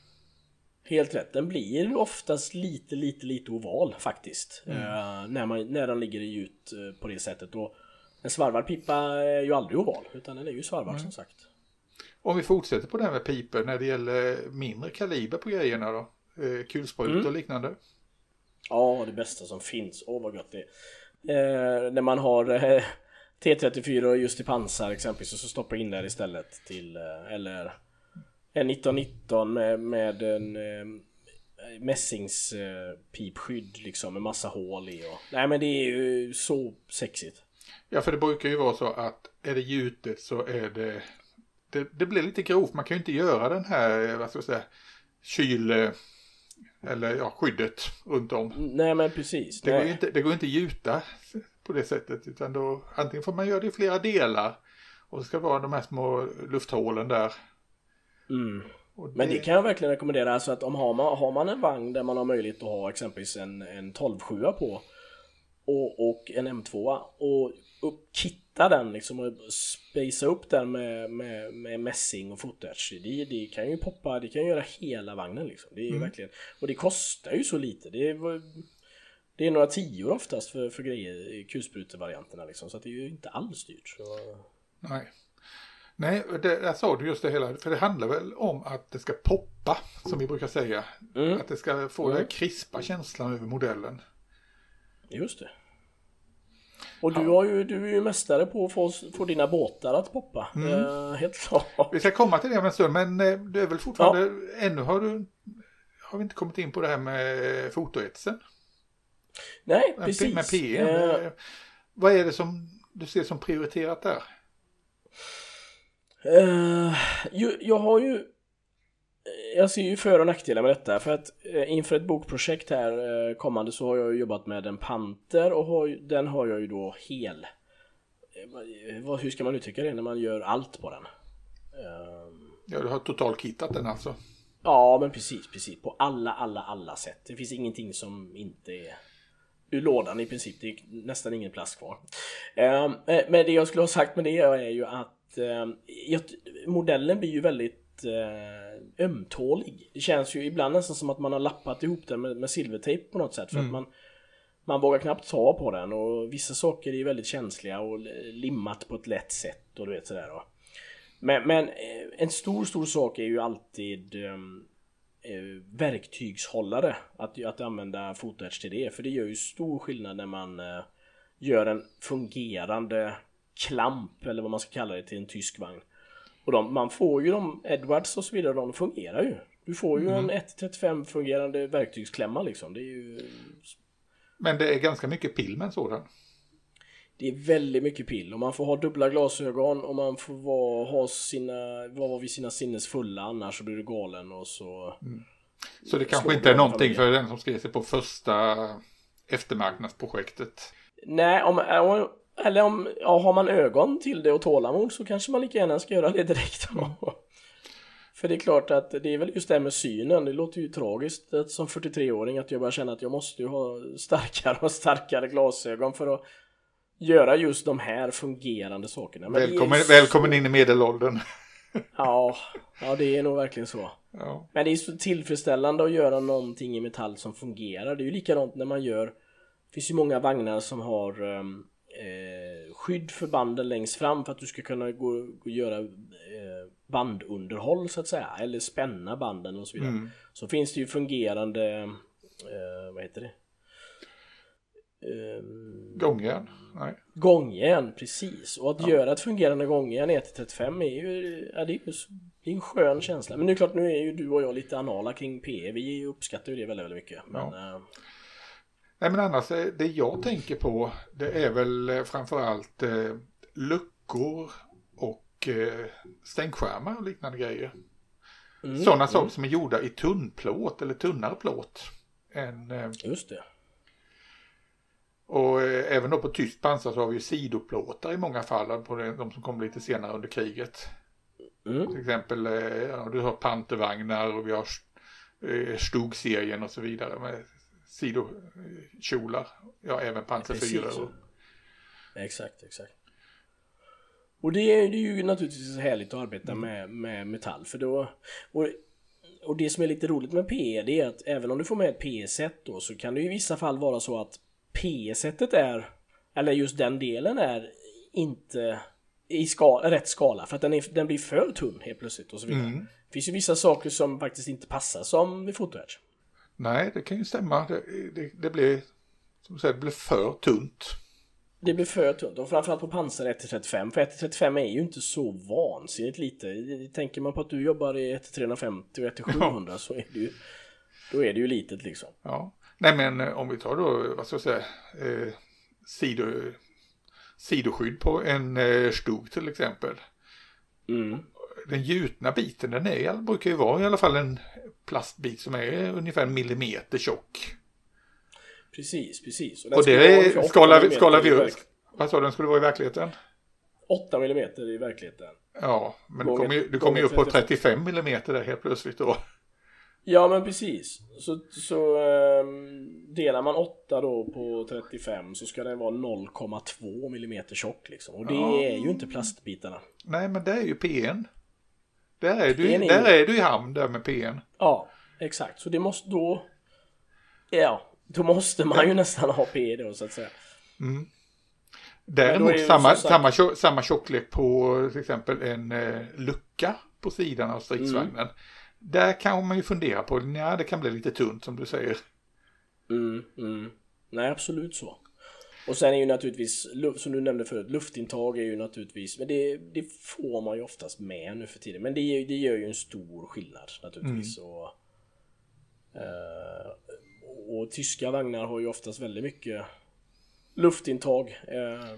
Helt rätt, den blir oftast lite, lite, lite oval faktiskt. Eh, när, man, när den ligger i gjut eh, på det sättet. Och en svarvad pipa är ju aldrig oval, utan den är ju svarvad som sagt. Om vi fortsätter på det här med pipor när det gäller mindre kaliber på grejerna då. Eh, kulsprutor och liknande. Ja, det bästa som finns. Åh vad gott det är. Eh, när man har eh, T34 just i pansar exempelvis och så stoppar in där istället till eh, eller en 1919 med, med en eh, mässings eh, pipskydd liksom med massa hål i och Nej men det är ju så sexigt. Ja, för det brukar ju vara så att är det gjutet så är det, det, det blir lite grovt. Man kan ju inte göra den här, vad ska jag säga, kyl, eh, eller ja, skyddet runt om. Nej men precis. Det går, Nej. inte, det går inte gjuta på det sättet utan då antingen får man göra det i flera delar och det ska vara de här små lufthålen där. Mm. Och Men det kan jag verkligen rekommendera. Alltså att om har man, har man en vagn där man har möjlighet att ha exempelvis en, en 12-7 på och, och en M2 och upp, kitta den liksom och spacea upp den med, med, med mässing och footedge. Det, det kan ju poppa, det kan ju göra hela vagnen liksom. Det är Mm. verkligen, och det kostar ju så lite. Det är, det är några tior oftast för, för grejer i kulsprutevarianterna liksom. Så att det är ju inte alls dyrt. Så... Nej. Nej, det, där sa du just det hela, för det handlar väl om att det ska poppa, som vi brukar säga. Mm. Att det ska få Mm. den krispa känslan över modellen. Just det. Och du, har ju, du är ju mästare på att få, få dina båtar att poppa. Mm. Eh, helt klart. Vi ska komma till det om en stund, men eh, det är väl fortfarande, ännu har du, har vi inte kommit in på det här med fotoetsen. Nej, Med, precis. med PM. Eh, Eh, Vad är det som du ser som prioriterat där? eh, jag har ju... Jag ser ju för och nackdelar med detta för att eh, inför ett bokprojekt här eh, kommande så har jag ju jobbat med en panter och har, den har jag ju då hel. Eh, hur ska man uttrycka det när man gör allt på den? Eh, Ja, du har totalkittat den alltså. Ja, men precis, precis. På alla, alla, alla sätt. Det finns ingenting som inte är ur lådan i princip. Det är nästan ingen plast kvar. Ehm, eh, Men det jag skulle ha sagt med det är ju att ehm, modellen blir ju väldigt eh, ömtålig. Det känns ju ibland nästan som att man har lappat ihop den med, med silvertejp på något sätt. För att man, man vågar knappt ta på den och vissa saker är väldigt känsliga och limmat på ett lätt sätt och du vet sådär då. Men, men eh, en stor, stor sak är ju alltid ehm, eh, verktygshållare. Att, att använda fotedge till det. För det gör ju stor skillnad när man eh, gör en fungerande klamp eller vad man ska kalla det till en tysk vagn. Och de, man får ju de, Edwards och så vidare, de fungerar ju. Du får ju en 1.35 fungerande verktygsklämma liksom. Det är ju Men det är ganska mycket pill med en sådan. Det är väldigt mycket pill och man får ha dubbla glasögon och man får vara, ha sina, vara vid sina sinnes fulla annars så blir du galen och så... Så det kanske inte är någonting för den som skrev sig på första eftermarknadsprojektet. Nej, om, om, eller om, ja, har man ögon till det och tålamod så kanske man lika gärna ska göra det direkt då. För det är klart att det är väl just det här med synen, det låter ju tragiskt att som 43-åring att jag bara känner att jag måste ju ha starkare och starkare glasögon för att göra just de här fungerande sakerna. Men Välkommen, så- välkommen in i medelåldern. Ja, ja det är nog verkligen så. Ja. Men det är så tillfredsställande att göra någonting i metall som fungerar. Det är ju likadant när man gör Det finns ju många vagnar som har ehm, eh, skydd för banden längst fram för att du ska kunna gå, gå och göra eh, bandunderhåll så att säga. Eller spänna banden och så vidare. Mm. Så finns det ju fungerande eh, Vad heter det? Ehm, Gångjärn? Nej. Gångjärn, precis. Och att göra ett fungerande gångjärn i 1-35 är ju, ja, det är ju det är en skön känsla. Men det är klart, nu är ju du och jag lite anala kring PE. Vi uppskattar ju det väldigt, väldigt mycket. Men, eh, Nej men annars, eh, det jag tänker på det är väl eh, framförallt eh, luckor och eh, stängskärmar och liknande grejer. mm, Sådana saker som är gjorda i tunnplåt eller tunnare plåt. Än, eh, Just det. och eh, även då på tyskt pansar så har vi ju sidoplåtar i många fall på de som kom lite senare under kriget. Mm, Till exempel, eh, ja, du har pantervagnar och vi har eh, Stug-serien och så vidare med sidokjolar. Ja, även. Precis. Exakt, exakt. Och det är, det är ju naturligtvis härligt att arbeta med, med metall för då och, och det som är lite roligt med PE det är att även om du får med ett PE-set då så kan det i vissa fall vara så att PE-setet är eller just den delen är inte i ska, rätt skala för att den, är, den blir för tunn helt plötsligt och så vidare. Mm. Det finns ju vissa saker som faktiskt inte passar som vid fotoedge. Nej, det kan ju stämma. Det, det, det blir, som säger, det blir för tunt. Det blir för tunt och framförallt på pansar 1-35 för 1-35 är ju inte så vansinnigt lite. Tänker man på att du jobbar i 1-350 och 1-700 så är det ju Då är det ju litet liksom. Ja. Nej, men eh, om vi tar då, vad ska jag säga, eh, sido, sidoskydd på en eh, Stug till exempel. Mm. Den gjutna biten, den är, brukar ju vara i alla fall en plastbit som är ungefär en millimeter tjock. Precis, precis. Och, och det skalar vi, skalar vi upp. Vad sa du den skulle vara i verkligheten? 8 mm i verkligheten. Ja, men du kommer ju, du kommer ju upp på 35 mm där helt plötsligt då. Ja men precis. Så, så um, delar man 8 då på 35 så ska den vara 0,2 mm tjock liksom. Och det ja. är ju inte plastbitarna. Nej men det är ju PN. Där är, du, är där är du i hamn där med PN. Ja, exakt. Så det måste då... Ja, då måste man ju nästan ha P då så att säga. Mm. Däremot samma, samma, samma tjocklek på till exempel en eh, lucka på sidan av stridsvagnen. Mm. Där kan man ju fundera på, ja det kan bli lite tunt som du säger. Mm, mm. Nej absolut så. Och sen är ju naturligtvis, som du nämnde förut, luftintag är ju naturligtvis, men det, det får man ju oftast med nu för tiden. Men det, det gör ju en stor skillnad naturligtvis. Mm. Och, uh, och tyska vagnar har ju oftast väldigt mycket luftintag. Uh,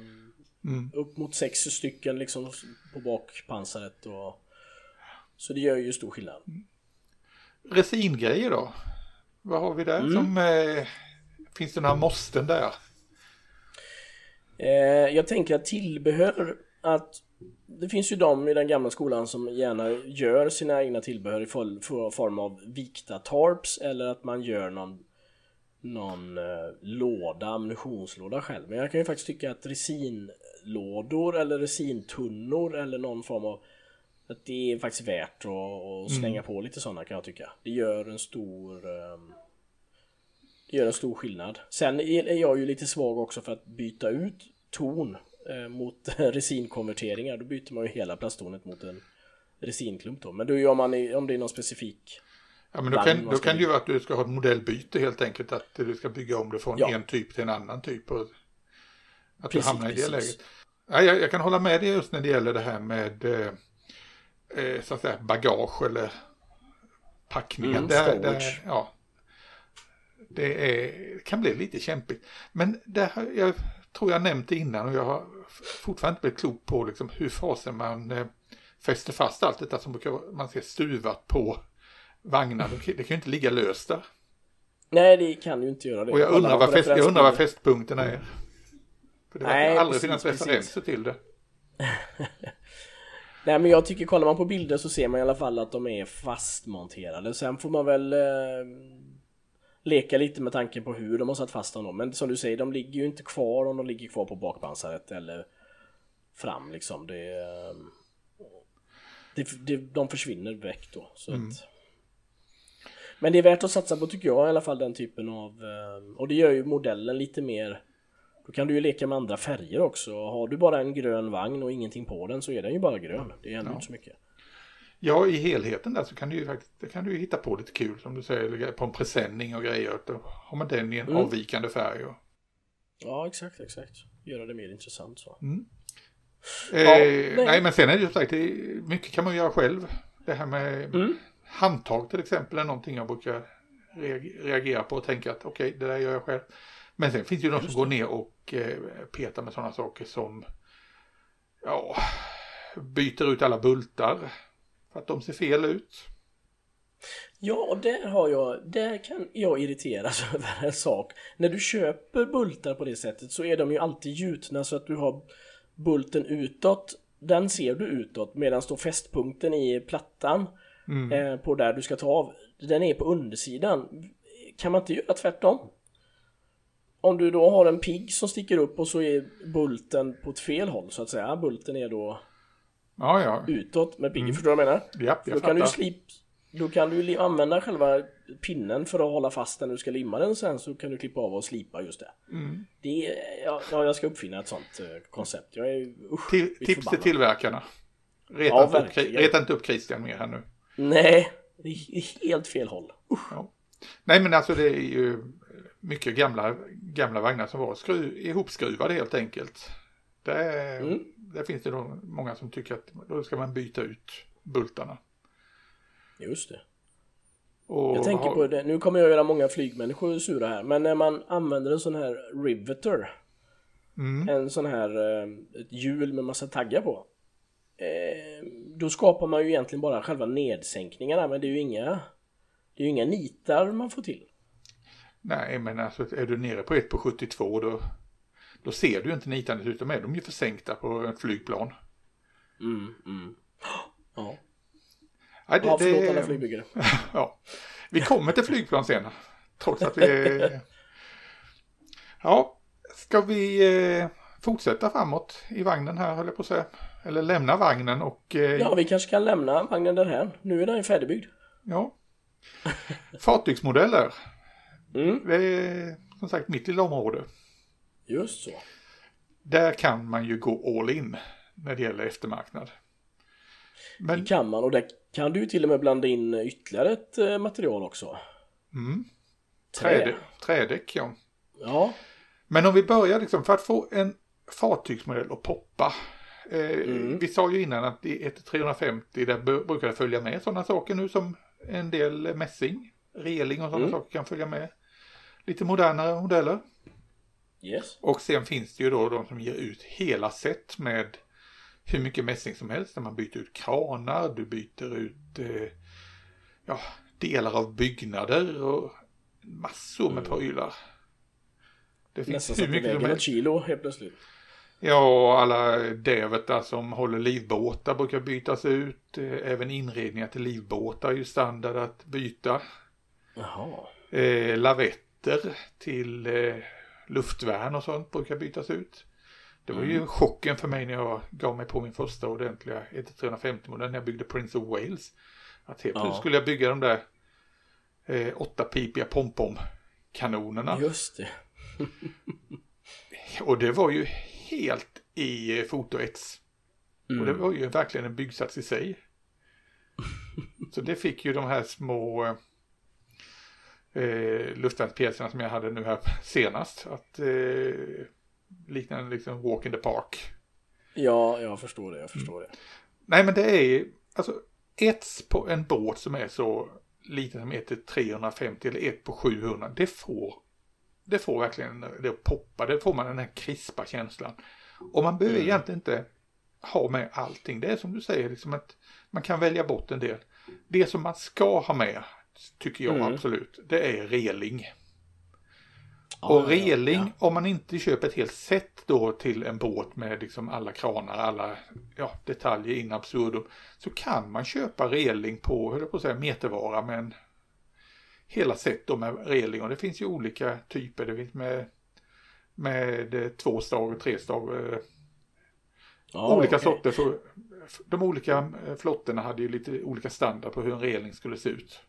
mm. Upp mot sex stycken liksom på bakpansaret. Och, så det gör ju stor skillnad. Resingrejer då? Vad har vi där mm. som... Eh, finns det några måsten där? Eh, jag tänker att tillbehör att det finns ju de i den gamla skolan som gärna gör sina egna tillbehör i form av vikta tarps eller att man gör någon någon eh, låda, ammunitionslåda själv. Men jag kan ju faktiskt tycka att resinlådor eller resintunnor eller någon form av att det är faktiskt värt att, att slänga mm. på lite sådana kan jag tycka. Det gör en stor um, gör en stor skillnad. Sen är jag ju lite svag också för att byta ut ton eh, mot resinkonverteringar. Då byter man ju hela plasttornet mot en resinklump då. Men då gör man om det är någon specifik Ja men då kan, då kan det ju vara att du ska ha ett modellbyte helt enkelt. Att du ska bygga om det från ja. en typ till en annan typ. Och att precis, du hamnar i det precis. läget. Ja, jag, jag, kan hålla med dig just när det gäller det här med eh, eh så att säga bagage eller packningen. Mm, där, där, ja, det, är, kan bli lite kämpigt. Men det, jag tror jag nämnt det innan och jag har fortfarande inte blivit klok på liksom hur fasen man eh, fäster fast allt detta som brukar man ser stuvat på vagnar. Det kan ju inte ligga löst där. Nej, det kan ju inte göra det. Och jag undrar, vad, fäst, jag undrar vad fästpunkterna är. För det verkar aldrig finnas referenser till det. Nej men jag tycker kollar man på bilder så ser man i alla fall att de är fastmonterade. Sen får man väl eh, leka lite med tanken på hur de har satt fast dem. Men som du säger, de ligger ju inte kvar om de ligger kvar på bakpansaret eller fram liksom. Det, eh, det, det, de försvinner väck då. Så mm. att, men det är värt att satsa på tycker jag i alla fall den typen av eh, och det gör ju modellen lite mer då kan du ju leka med andra färger också. Har du bara en grön vagn och ingenting på den så är den ju bara grön. Det är ändå ja. inte så mycket. Ja, i helheten där så kan du ju faktiskt kan du hitta på lite kul som du säger på en presenning och grejer. Då har man den i en mm. avvikande färg. Och... Ja, exakt, exakt. Göra det mer intressant så. Mm. Eh, ja, nej. nej. men sen är det ju sagt, mycket kan man göra själv. Det här med mm. handtag till exempel är någonting jag brukar reagera på och tänka att okej, okay, det där gör jag själv. Men sen finns det ju de som går ner och eh, petar med sådana saker som ja, byter ut alla bultar för att de ser fel ut. Ja, och där har jag, där kan jag irriteras över en sak. När du köper bultar på det sättet så är de ju alltid gjutna så att du har bulten utåt. Den ser du utåt medan då fästpunkten i plattan mm. eh, på där du ska ta av, den är på undersidan. Kan man inte göra tvärtom? Om du då har en pigg som sticker upp och så är bulten på ett fel håll så att säga. Bulten är då ja, ja. utåt med piggen, mm. förstår du vad jag menar? Ja, jag då, kan du slip, då kan du använda själva pinnen för att hålla fast den när du ska limma den sen så kan du klippa av och slipa just det. Mm. det är, ja, jag ska uppfinna ett sånt uh, koncept. Jag är, usch, till, tips till tillverkarna. Reta, ja, inte upp, reta inte upp Christian mer här nu. Nej, det är helt fel håll. Ja. Nej men alltså det är ju mycket gamla, gamla vagnar som var skruv, ihopskruvade helt enkelt. Där, mm. där finns det då många som tycker att då ska man byta ut bultarna. Just det. Och jag tänker har... på det, nu kommer jag göra många flygmänniskor sura här, men när man använder en sån här riveter, mm. en sån här eh, ett hjul med massa taggar på, eh, då skapar man ju egentligen bara själva nedsänkningarna, men det är ju inga Det är ju inga nitar man får till. Nej, men alltså är du nere på 1 på 72 då, då ser du inte nitarna ut. De är de ju försänkta på ett flygplan. Mm, mm. Ja. Nej, det, ja, förlåt det- alla flygbyggare. ja. Vi kommer till flygplan sen. Trots att vi... Ja, ska vi eh, fortsätta framåt i vagnen här, höll jag på att säga. Eller lämna vagnen och... Eh, Ja, vi kanske kan lämna vagnen därhän. Nu är den ju färdigbyggd. ja. Fartygsmodeller. Mm, Det är som sagt mitt lilla område. Just så. Där kan man ju gå all in när det gäller eftermarknad. Men Det kan man och där kan du ju till och med blanda in ytterligare ett eh, material också. mm, Trä. trädäck, ja. Ja, Men om vi börjar liksom för att få en fartygsmodell att poppa. Eh, Mm. Vi sa ju innan att i ett 350 där brukar det följa med sådana saker nu som en del mässing, reling och sådana Mm. saker kan följa med. Lite modernare modeller. Yes. Och sen finns det ju då de som ger ut hela set med hur mycket mässing som helst. Där man byter ut kranar, du byter ut eh, ja, delar av byggnader och massor med prylar. Det finns Nästan hur mycket som helst. kilo helt plötsligt. Ja, alla dävetar som håller livbåtar brukar bytas ut. Eh, Även inredningar till livbåtar är ju standard att byta. Jaha. Eh, lavetter till eh, luftvärn och sånt brukar bytas ut. Det var ju chocken för mig när jag gav mig på min första ordentliga 1350-modell när jag byggde Prince of Wales. Att helt Ja. plötsligt skulle jag bygga de där eh, åttapipiga pompom-kanonerna. Just det. Och det var ju helt i eh, fotoets. Och det Mm. var ju verkligen en byggsats i sig. Så det fick ju de här små eh, luftvärnspjäserna som jag hade nu här senast. Att eh, likna en liksom walk in the park. Ja, jag förstår det. Jag förstår det. Nej men det är alltså ett på en båt som är så liten som 1 till 350 eller 1 på 700. Det får, det får verkligen det att poppa. Det får man den här krispa känslan. Och man behöver Mm. egentligen inte ha med allting. Det är som du säger, liksom att man kan välja bort en del. Det som man ska ha med, tycker jag Mm. absolut, det är reling. Ja, och ja, reling, ja. om man inte köper ett helt set då till en båt med liksom alla kranar, alla ja, detaljer in absurdum, så kan man köpa reling på, höll på att säga, metervara, men hela set då med reling. Och det finns ju olika typer, det finns med, med eh, två stag och tre stag. eh, Ja, olika okej. sorter. För, de olika eh, flottorna hade ju lite olika standard på hur en reling skulle se ut.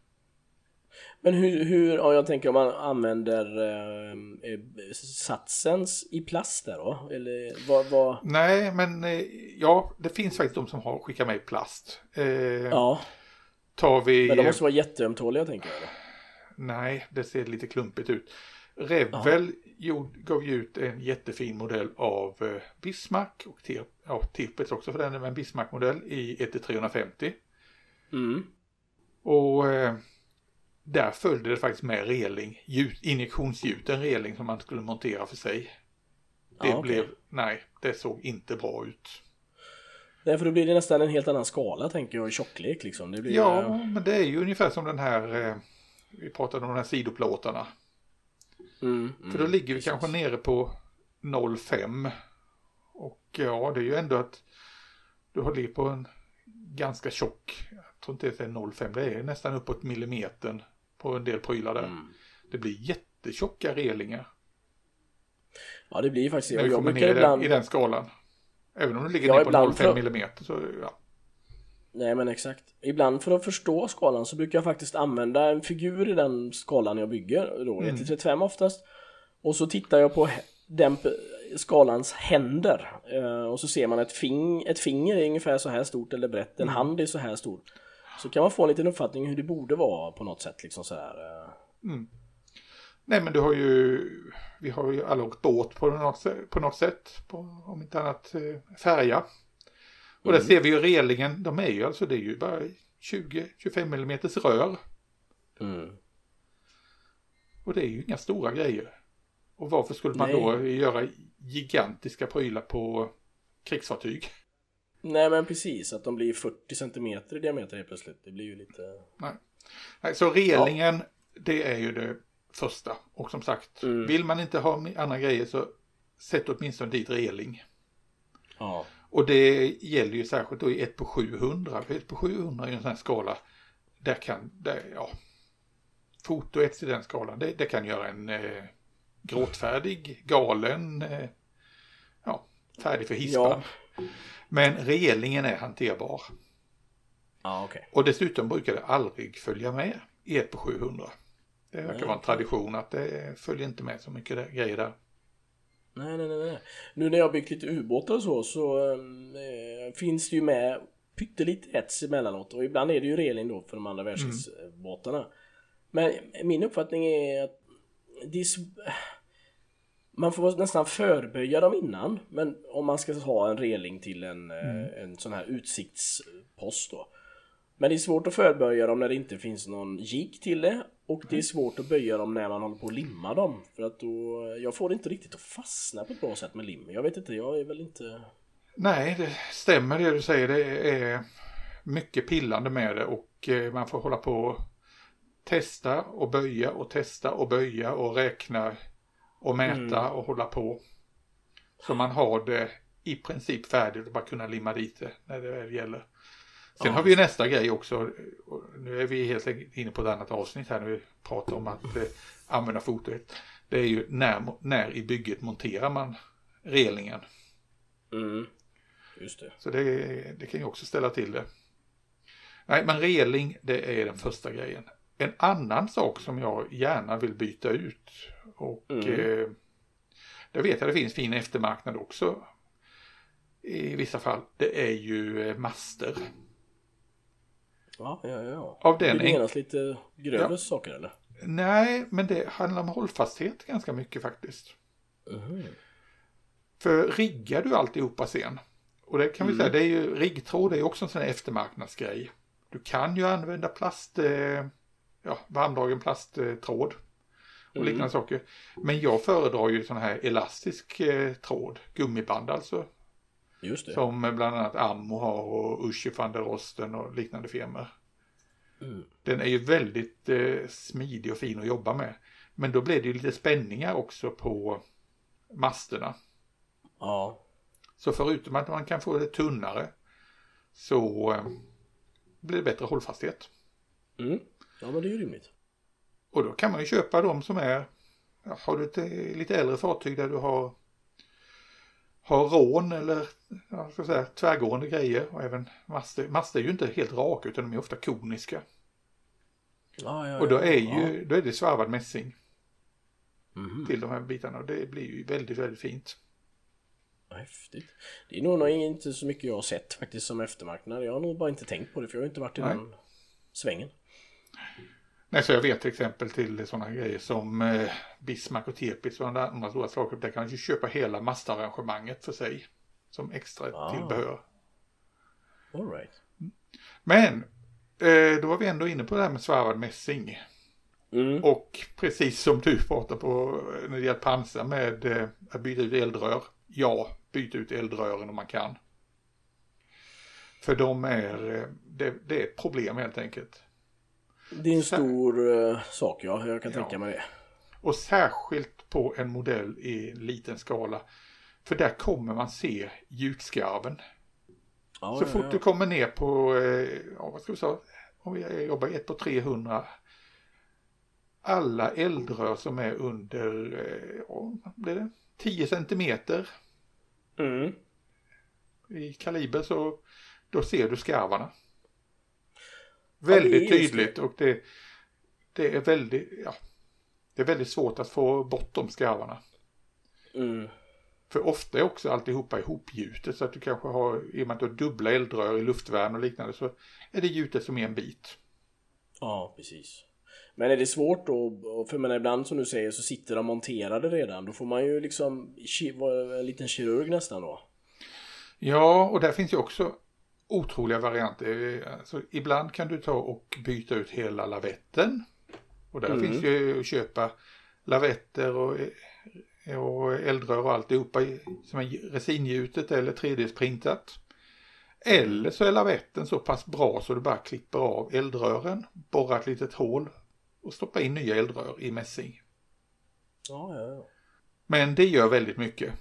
Men hur, hur, ja jag tänker om man använder eh, eh, satsens i plast där då? Eller vad, vad? Nej, men eh, ja, det finns faktiskt de som har skickat med plast. Eh, Ja, Tar vi... men de måste vara jätteömtåliga tänker jag. Då. Nej, det ser lite klumpigt ut. Revel gav ju ut en jättefin modell av eh, Bismarck och Tir, ja, Tirpitz också för den, men en Bismarck-modell i 1-350. Mm. Och eh, där följde det faktiskt med reling, ljud, injektionsgjuten reling som man skulle montera för sig. Det Ja, okej. blev, nej, det såg inte bra ut. Därför då blir det nästan en helt annan skala tänker jag i tjocklek liksom. Det blir, Ja, eh, men det är ju ungefär som den här, eh, vi pratade om de här sidoplåtarna. mm, För då mm, ligger vi precis. kanske nere på 0,5. Och ja, det är ju ändå att du har ligger på en ganska tjock, jag tror inte det är 0,5, det är nästan uppåt millimetern på en del prylar där. Mm. Det blir jättetjocka relingar Ja det blir faktiskt när det. vi kommer ner i ibland... den, i den skalan. Även om du ligger Ja, ner på ibland 0,5 för- millimeter så ja. Nej men exakt. Ibland för att förstå skalan så brukar jag faktiskt använda en figur i den skalan jag bygger. Då, Mm. 1-35 oftast. Och så tittar jag på den skalans händer. Eh, och så ser man ett, fing ett finger är ungefär så här stort eller brett. Mm. En hand är så här stor. Så kan man få en liten uppfattning hur det borde vara på något sätt. Liksom så här. eh. Nej men du har ju, vi har ju alla åkt båt på något, sätt- på något sätt, på, om inte annat eh, färja. Och där ser vi ju relingen, de är ju alltså, det är ju bara 20-25 mm rör. Mm. Och det är ju inga stora grejer. Och varför skulle man Nej. då göra gigantiska prylar på krigsfartyg? Nej men precis, att de blir 40 cm i diameter helt plötsligt. Det blir ju lite... Nej. Så relingen, ja. det är ju det första. Och som sagt, mm. vill man inte ha andra grejer så sätt åtminstone dit reling. Ja. Och det gäller ju särskilt då i 1 på 700. 1 på 700 är en sån här skala. Där kan, där, ja. Foto 1 i den skalan, det, det kan göra en eh, gråtfärdig, galen, eh, ja, färdig för hispan. Ja. Men relingen är hanterbar. Ja, okay. Och dessutom brukar det aldrig följa med i 1 på 700. Det verkar vara en tradition att det följer inte med så mycket grejer där. Nej, nej, nej. Nu när jag byggt lite ubåtar och så, så äh, finns det ju med pyttelite ets emellanåt och ibland är det ju reling då för de andra världskrigsbåtarna. Mm. Men min uppfattning är att det är man får nästan förböja dem innan, men om man ska ha en reling till en, mm. en sån här utsiktspost då. Men det är svårt att förböja dem när det inte finns någon jig till det och det är svårt att böja dem när man håller på att limma dem. För att då, jag får det inte riktigt att fastna på ett bra sätt med lim. Jag vet inte, jag är väl inte... Nej, det stämmer det du säger. Det är mycket pillande med det och eh, man får hålla på och testa och böja och testa och böja och räkna och mäta mm. och hålla på. Så man har det i princip färdigt och bara kunna limma dit det när det väl gäller. Sen ja. har vi nästa grej också. Nu är vi helt inne på ett annat avsnitt här när vi pratar om att eh, använda fotot. Det är ju när, när i bygget monterar man relingen. Mm. Just det. Så det, det kan ju också ställa till det. Nej, men reling det är den första grejen. En annan sak som jag gärna vill byta ut och mm. eh, det vet jag det finns fin eftermarknad också i vissa fall. Det är ju eh, master. Ja, ja, ja. Av den det menas lite grövre ja. saker eller? Nej, men det handlar om hållfasthet ganska mycket faktiskt. Mm. För riggar du alltihopa sen, och det kan vi mm. säga, det är ju, riggtråd är också en sån här eftermarknadsgrej. Du kan ju använda plast, eh, ja, varmdragen plasttråd och mm. liknande saker. Men jag föredrar ju sån här elastisk eh, tråd, gummiband alltså, Just det. Som bland annat Ammo har och Uschi van der Rosten och liknande firmor. Mm. Den är ju väldigt eh, smidig och fin att jobba med. Men då blir det ju lite spänningar också på masterna. Ja. Så förutom att man kan få det tunnare så eh, blir det bättre hållfasthet. Mm. Ja men det är ju rimligt. Och då kan man ju köpa de som är, har du ett lite äldre fartyg där du har har rån eller ja, ska säga, tvärgående grejer och även master. Master är ju inte helt raka utan de är ofta koniska. Ja, ja, och då är ju då är det svarvad mässing. Mm. Till de här bitarna och det blir ju väldigt, väldigt fint. Häftigt. Det är nog inte så mycket jag har sett faktiskt som eftermarknad. Jag har nog bara inte tänkt på det för jag har inte varit i Nej. den svängen. Nej, så jag vet till exempel till sådana grejer som eh, Bismarck och Tepis och andra stora saker. Där kan du köpa hela mastarrangemanget för sig. Som extra ah. tillbehör. All right. Men, eh, då var vi ändå inne på det här med svarvad mässing. Mm. Och precis som du pratar på eh, när det gäller pansar med eh, att byta ut eldrör. Ja, byta ut eldrören om man kan. För de är, eh, det, det är ett problem helt enkelt. Det är en stor uh, sak ja, jag kan ja. tänka mig det. Och särskilt på en modell i liten skala. För där kommer man se gjutskarven. Ja, så ja, fort du kommer ner på, eh, ja, vad ska vi säga, om vi jobbar ett på 300. Alla eldrör som är under, eh, ja, blir det 10 centimeter. Mm. I kaliber så då ser du skarvarna. Väldigt ja, tydligt och det, det är väldigt, ja, det är väldigt svårt att få bort de skarvarna. Mm. För ofta är också alltihopa ihopgjutet så att du kanske har, i och med att du har dubbla eldrör i luftvärn och liknande så är det gjutet som en bit. Ja, precis. Men är det svårt då, för men ibland som du säger så sitter de monterade redan, då får man ju liksom vara en liten kirurg nästan då. Ja, och där finns ju också otroliga varianter. Alltså, ibland kan du ta och byta ut hela lavetten. Och där mm. finns ju att köpa lavetter och, och eldrör och alltihopa som är resingjutet eller 3D-printat. Eller så är lavetten så pass bra så du bara klipper av eldrören, borrar ett litet hål och stoppar in nya eldrör i mässing. Ja, ja, ja. Men det gör väldigt mycket.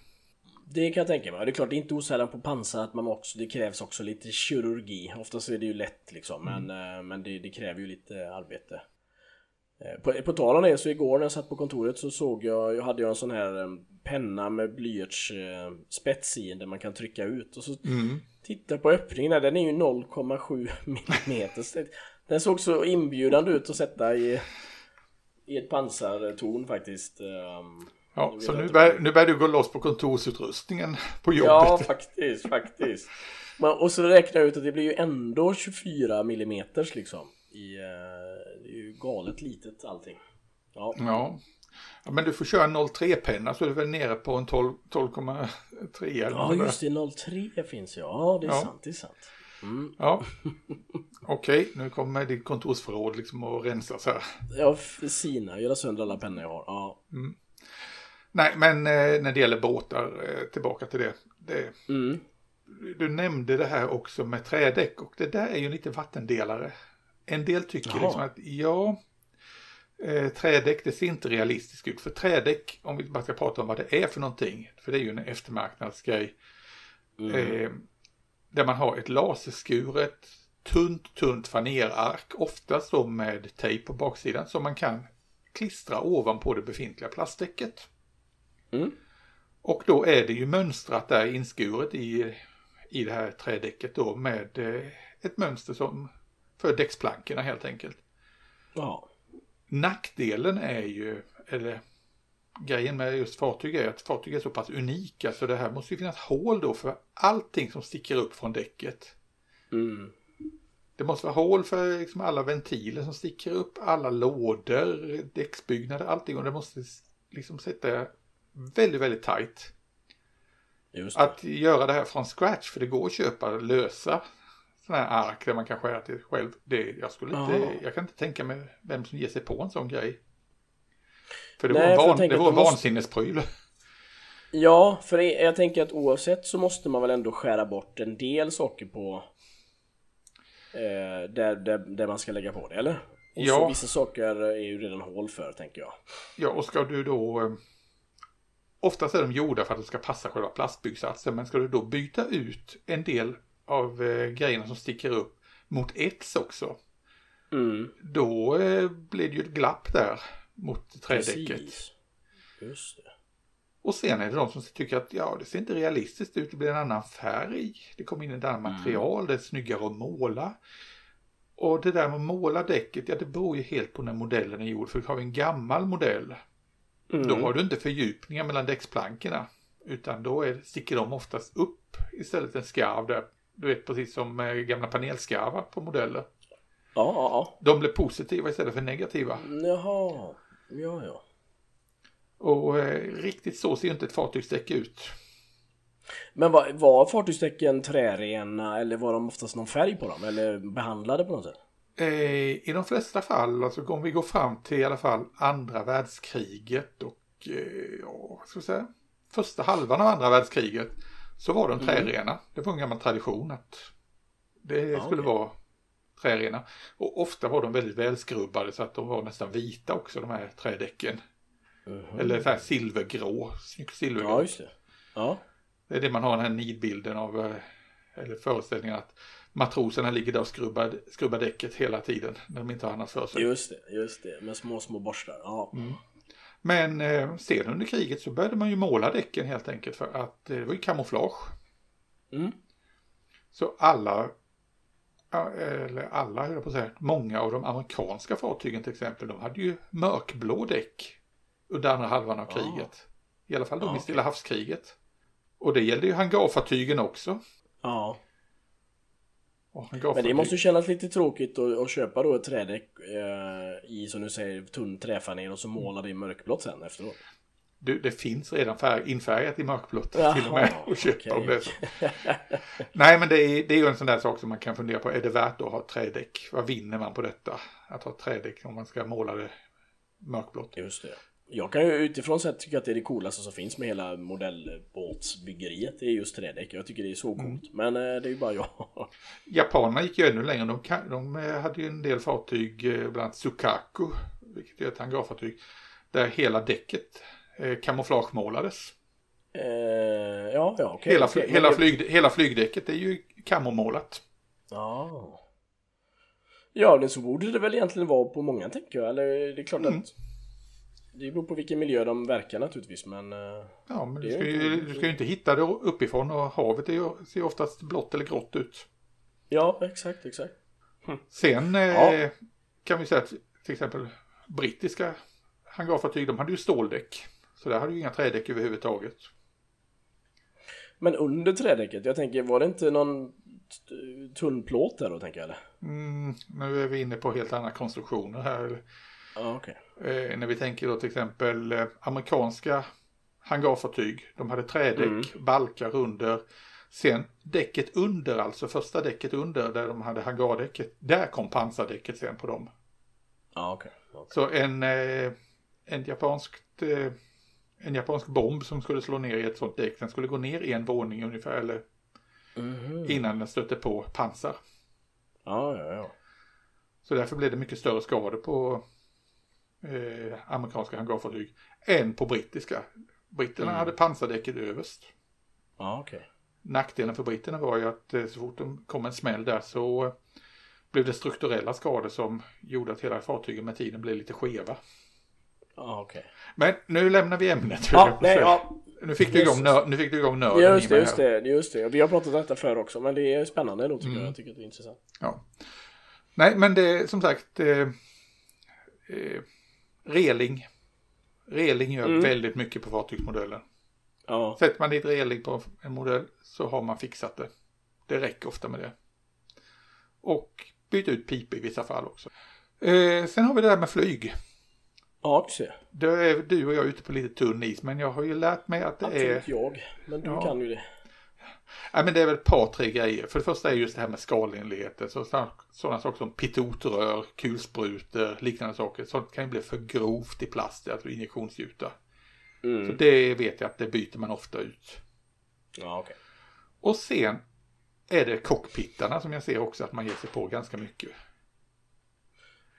Det kan jag tänka mig. Det är klart, det är inte osällan på pansar att man också, det krävs också lite kirurgi. Oftast är det ju lätt liksom, men, mm. men det, det, kräver ju lite arbete. Eh, på, på tal om det, så igår när jag satt på kontoret så såg jag, jag hade jag en sån här eh, penna med blyertsspets i där man kan trycka ut och så mm. titta på öppningen där, den är ju 0,7 millimeter. Den såg så inbjudande ut att sätta i, i ett pansartorn faktiskt. Ja, så nu börjar, nu börjar du gå loss på kontorsutrustningen på jobbet. Ja, faktiskt, faktiskt. och så räknar jag ut att det blir ju ändå 24 millimeters liksom. I, eh, det är ju galet litet allting. Ja. ja. ja men du får köra en 03-penna så är du väl nere på en 12,3 eller Ja, just det, 03 finns ja. Ja, det är ja. sant, det är sant. Mm. Ja, okej, okay, nu kommer ditt kontorsförråd liksom att rensas här. Ja, sina, göra sönder alla pennor jag har. Ja. Mm. Nej, men eh, när det gäller båtar, eh, tillbaka till det. det mm. Du nämnde det här också med trädäck och det där är ju lite vattendelare. En del tycker Jaha. liksom att ja, eh, trädäck det ser inte realistiskt ut. För trädäck, om vi bara ska prata om vad det är för någonting, för det är ju en eftermarknadsgrej. Mm. Eh, där man har ett laserskuret tunt, tunt fanerark, oftast då med tejp på baksidan, som man kan klistra ovanpå det befintliga plastdäcket. Mm. Och då är det ju mönstrat där inskuret i, i det här trädäcket då med eh, ett mönster som för däcksplankorna helt enkelt. Ja. Nackdelen är ju, eller grejen med just fartyg är att fartyg är så pass unika så det här måste ju finnas hål då för allting som sticker upp från däcket. Mm. Det måste vara hål för liksom alla ventiler som sticker upp, alla lådor, däcksbyggnader, allting och det måste liksom sitta väldigt, väldigt tight. Att göra det här från scratch, för det går att köpa lösa sådana här ark där man kan skära till själv. Det, jag, skulle inte, jag kan inte tänka mig vem som ger sig på en sån grej. För det Nej, vore, van, det vore vansinnespryl. Måste... Ja, för jag tänker att oavsett så måste man väl ändå skära bort en del saker på eh, där, där, där man ska lägga på det, eller? Och ja. vissa saker är ju redan hål för, tänker jag. Ja, och ska du då eh, Oftast är de gjorda för att det ska passa själva plastbyggsatsen men ska du då byta ut en del av eh, grejerna som sticker upp mot ets också. Mm. Då eh, blir det ju ett glapp där mot trädäcket. Och sen är det de som tycker att ja, det ser inte realistiskt ut, det blir en annan färg, det kommer in ett annat mm. material, det är snyggare att måla. Och det där med att måla däcket, ja det beror ju helt på när modellen är gjord. För har vi en gammal modell Mm. Då har du inte fördjupningar mellan däcksplankorna. Utan då är, sticker de oftast upp istället en skarv där. Du vet precis som gamla panelskarvar på modeller. Ja, ja, ja. De blir positiva istället för negativa. Jaha, ja, ja. Och eh, riktigt så ser inte ett fartygsdäck ut. Men var, var fartygsdäcken trärena eller var de oftast någon färg på dem? Eller behandlade på något sätt? Eh, I de flesta fall, alltså om vi går fram till i alla fall andra världskriget och eh, ja, vad ska vi säga, första halvan av andra världskriget så var de mm. trärena. Det var en gammal tradition att det ah, skulle okay. vara trärena. Och ofta var de väldigt välskrubbade så att de var nästan vita också de här trädäcken. Mm. Eller så här silvergrå, silvergrå. Ja, just det. Ja. Det är det man har den här nidbilden av, eh, eller föreställningen att matroserna ligger där och skrubbar, skrubbar däcket hela tiden när de inte har annat för sig. Just det, just det, med små, små borstar. Ja. Mm. Men eh, sen under kriget så började man ju måla däcken helt enkelt för att eh, det var ju kamouflage. Mm. Så alla, eller alla höll jag på att säga, många av de amerikanska fartygen till exempel, de hade ju mörkblå däck under andra halvan av kriget. I alla fall de ja, i Stilla havskriget. Och det gällde ju hangarfartygen också. Ja. Men det måste ju kännas lite tråkigt att, att köpa då ett trädäck eh, i som du säger tunn träfaner och så måla det i mörkblått sen efteråt. Du, det finns redan färg, infärgat i mörkblått Jaha, till och med att köpa okay. om det så. Nej men det är, det är ju en sån där sak som man kan fundera på. Är det värt att ha trädäck? Vad vinner man på detta? Att ha trädäck om man ska måla det mörkblått. Just det. Jag kan ju utifrån sett tycka att det är det coolaste som finns med hela modellbåtsbyggeriet. Det är just trädäck. Jag tycker det är så Mm. coolt. Men eh, det är ju bara jag. Japanerna gick ju ännu längre. De, de eh, hade ju en del fartyg, eh, bland annat Sukaku, vilket är ett hangarfartyg, där hela däcket kamouflagemålades. Eh, ja, ja, okej. Hela, fly, hela, flyg, hela flygdäcket är ju kamomålat. Ja. Ja, det så borde det väl egentligen vara på många tänker jag. Eller det är klart Mm. att det beror på vilken miljö de verkar naturligtvis. Men eh, Ja, men du ska, inte- ju, du ska ju inte hitta det uppifrån och havet är ser oftast blått eller grått ut. ja, exakt, exakt. Sen eh, Ja. kan vi säga att till exempel brittiska hangarfartyg, de hade ju ståldäck. Så där hade ju inga trädäck överhuvudtaget. Men under trädäcket, jag tänker, var det inte någon tunn plåt där då tänker jag eller? Mm, nu är vi inne på helt andra konstruktioner här. Okej. Eh, när vi tänker då till exempel eh, amerikanska hangarfartyg. De hade trädäck, Mm. balkar under. Sen däcket under, alltså första däcket under där de hade hangardäcket. Där kom pansardäcket sen på dem. Ja, okej. okej. Så en, eh, en, japanskt, eh, en japansk bomb som skulle slå ner i ett sånt däck, den skulle gå ner en våning ungefär eller Mhm. innan den stötte på pansar. Ja, ja, ja. Så därför blev det mycket större skador på eh, amerikanska hangarfartyg än på brittiska. Britterna Mm. hade pansardäcket överst. Ja, okej. Nackdelen för britterna var ju att eh, så fort de kom en smäll där så eh, blev det strukturella skador som gjorde att hela fartygen med tiden blev lite skeva. Ja, okej. Men nu lämnar vi ämnet. Ja, nej, ja. Nu fick du igång, nör, nu fick du igång nörden Just det, just det, just det. Vi har pratat om detta förr också, men det är spännande då tycker Mm. jag. Jag tycker det är intressant. Ja. Nej, men det är som sagt eh, eh, reling. Reling gör Mm. väldigt mycket på fartygsmodellen. Ja, Sätter man dit reling på en modell så har man fixat det. Det räcker ofta med det. Och byta ut pipa i vissa fall också. Eh, sen har vi det där med flyg. ja ser. Då är du och jag ute på lite tunn is, men jag har ju lärt mig att det är... Absolut jag. Men du Ja. kan ju det. Ja, men det är väl ett par, tre grejer. För det första är just det här med skalenligheten. Så, sådana saker som pitotrör, kulsprutor, liknande saker. Sånt kan ju bli för grovt i plast, alltså injektionsgjuta. Så Mm. det vet jag att det byter man ofta ut. Ja, okej. Och sen är det cockpittarna som jag ser också att man ger sig på ganska mycket.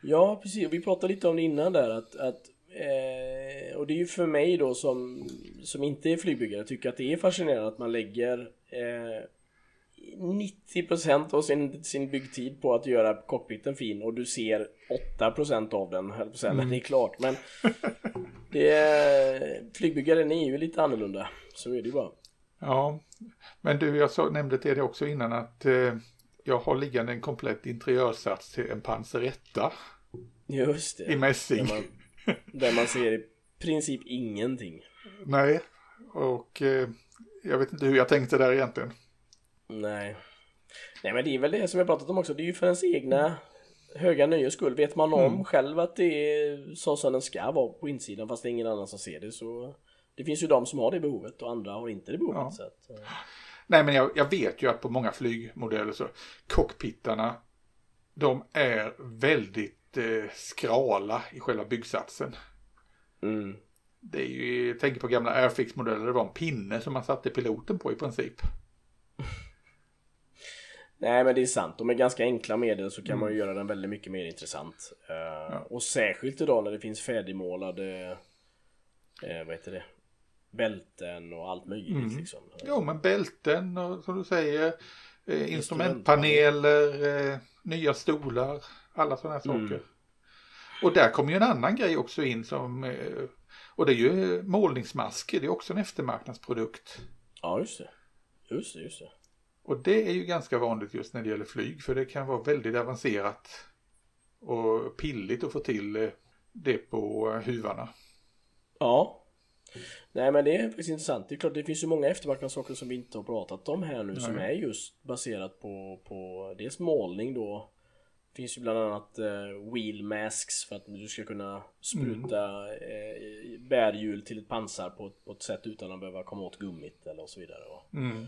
Ja, precis. Vi pratade lite om det innan där att, att eh, och det är ju för mig då som, som inte är flygbyggare tycker att det är fascinerande att man lägger eh, 90% av sin, sin byggtid på att göra cockpiten fin och du ser 8% av den, höll på säga, men det är klart. Men det flygbyggaren är ju lite annorlunda. Så är det ju bara. Ja, men du, jag sa, nämnde till dig också innan att eh, jag har liggande en komplett interiörsats till en Panzeretta Just det. i mässing. Där man, där man ser i princip ingenting. Nej, och eh, jag vet inte hur jag tänkte där egentligen. Nej. Nej men det är väl det som jag pratat om också. Det är ju för ens egna höga nöjes skull. Vet man om Mm. själv att det är så som den ska vara på insidan fast det är ingen annan som ser det så det finns ju de som har det behovet och andra har inte det behovet. Ja. Så att, eh, Nej, men jag, jag vet ju att på många flygmodeller så cockpittarna de är väldigt eh, skrala i själva byggsatsen. Mm. Det är ju, jag tänker på gamla Airfix-modeller, det var en pinne som man satte piloten på i princip. Nej men det är sant. Och med ganska enkla medel så kan man Mm. ju göra den väldigt mycket mer intressant. Eh, Och särskilt idag när det finns färdigmålade eh, vad heter det? Bälten och allt möjligt Mm. liksom. Jo, men bälten och som du säger, eh, instrumentpaneler, eh, nya stolar, alla sådana här Mm. Och där kommer ju en annan grej också in som, eh, och det är ju målningsmasker, det är också en eftermarknadsprodukt. Ja just det. Just det, just det. Och det är ju ganska vanligt just när det gäller flyg, för det kan vara väldigt avancerat och pilligt att få till eh, det på huvarna. Ja. Nej men det är faktiskt intressant. Det är klart det finns ju många eftermarknadssaker som vi inte har pratat om här nu som är just baserat på, på dels målning då. Det finns ju bland annat eh, wheel masks för att du ska kunna spruta eh, bärhjul till ett pansar på, ett- på ett sätt utan att behöva komma åt gummit eller och så vidare. Mm.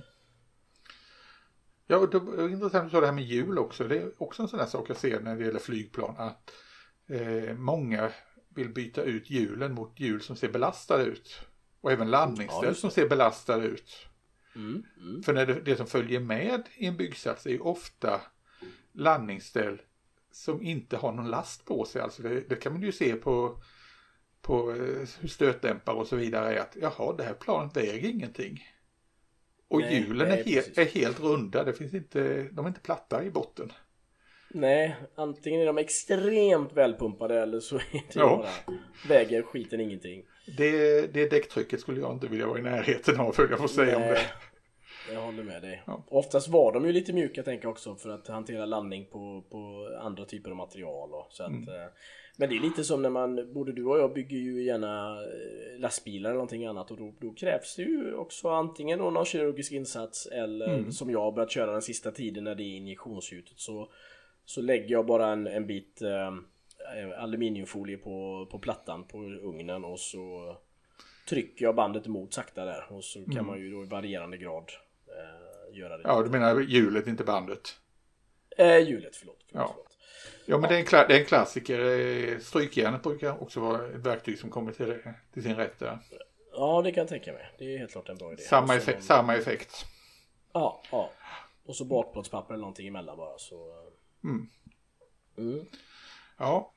Ja, och det är intressant att du det här med hjul också. Det är också en sån där sak jag ser när det gäller flygplan. Att eh, många vill byta ut hjulen mot hjul som ser belastade ut. Och även landningsställ Ja, som ser belastade ut. Mm, mm. För när det, det som följer med i en byggsats är ju ofta landningsställ som inte har någon last på sig. Alltså det, det kan man ju se på, på eh, hur stötdämpare och så vidare är att jaha, det här planet väger ingenting. Och Nej, hjulen nej, är, helt, precis. är helt runda, det finns inte, de är inte platta i botten. Nej, antingen är de extremt välpumpade eller så är det Ja. bara väger skiten ingenting. Det, det däcktrycket skulle jag inte vilja vara i närheten av, för jag får säga om det. Jag håller med dig. Ja. Oftast var de ju lite mjuka tänker jag också för att hantera landning på, på andra typer av material. Och, så att, Mm. eh, Men det är lite som när man, både du och jag bygger ju gärna eh, lastbilar eller någonting annat och då, då krävs det ju också antingen någon kirurgisk insats eller Mm. som jag har börjat köra den sista tiden när det är injektionsgjutet så, så lägger jag bara en, en bit eh, aluminiumfolie på, på plattan på ugnen och så trycker jag bandet emot sakta där och så kan man ju då i varierande grad eh, göra det. Ja, du menar hjulet, inte bandet. Eh, hjulet, förlåt. förlåt, Ja. förlåt. Ja, men det är en, kla- det är en klassiker. Eh, Strykjärnet brukar också vara ett verktyg som kommer till, till sin rätt där. Ja, det kan jag tänka mig. Det är helt klart en bra idé. Samma, effekt, någon- samma effekt. Ja, ja. Och så bakplåtspapper eller någonting emellan bara så. eh. Mm. Mm. Ja.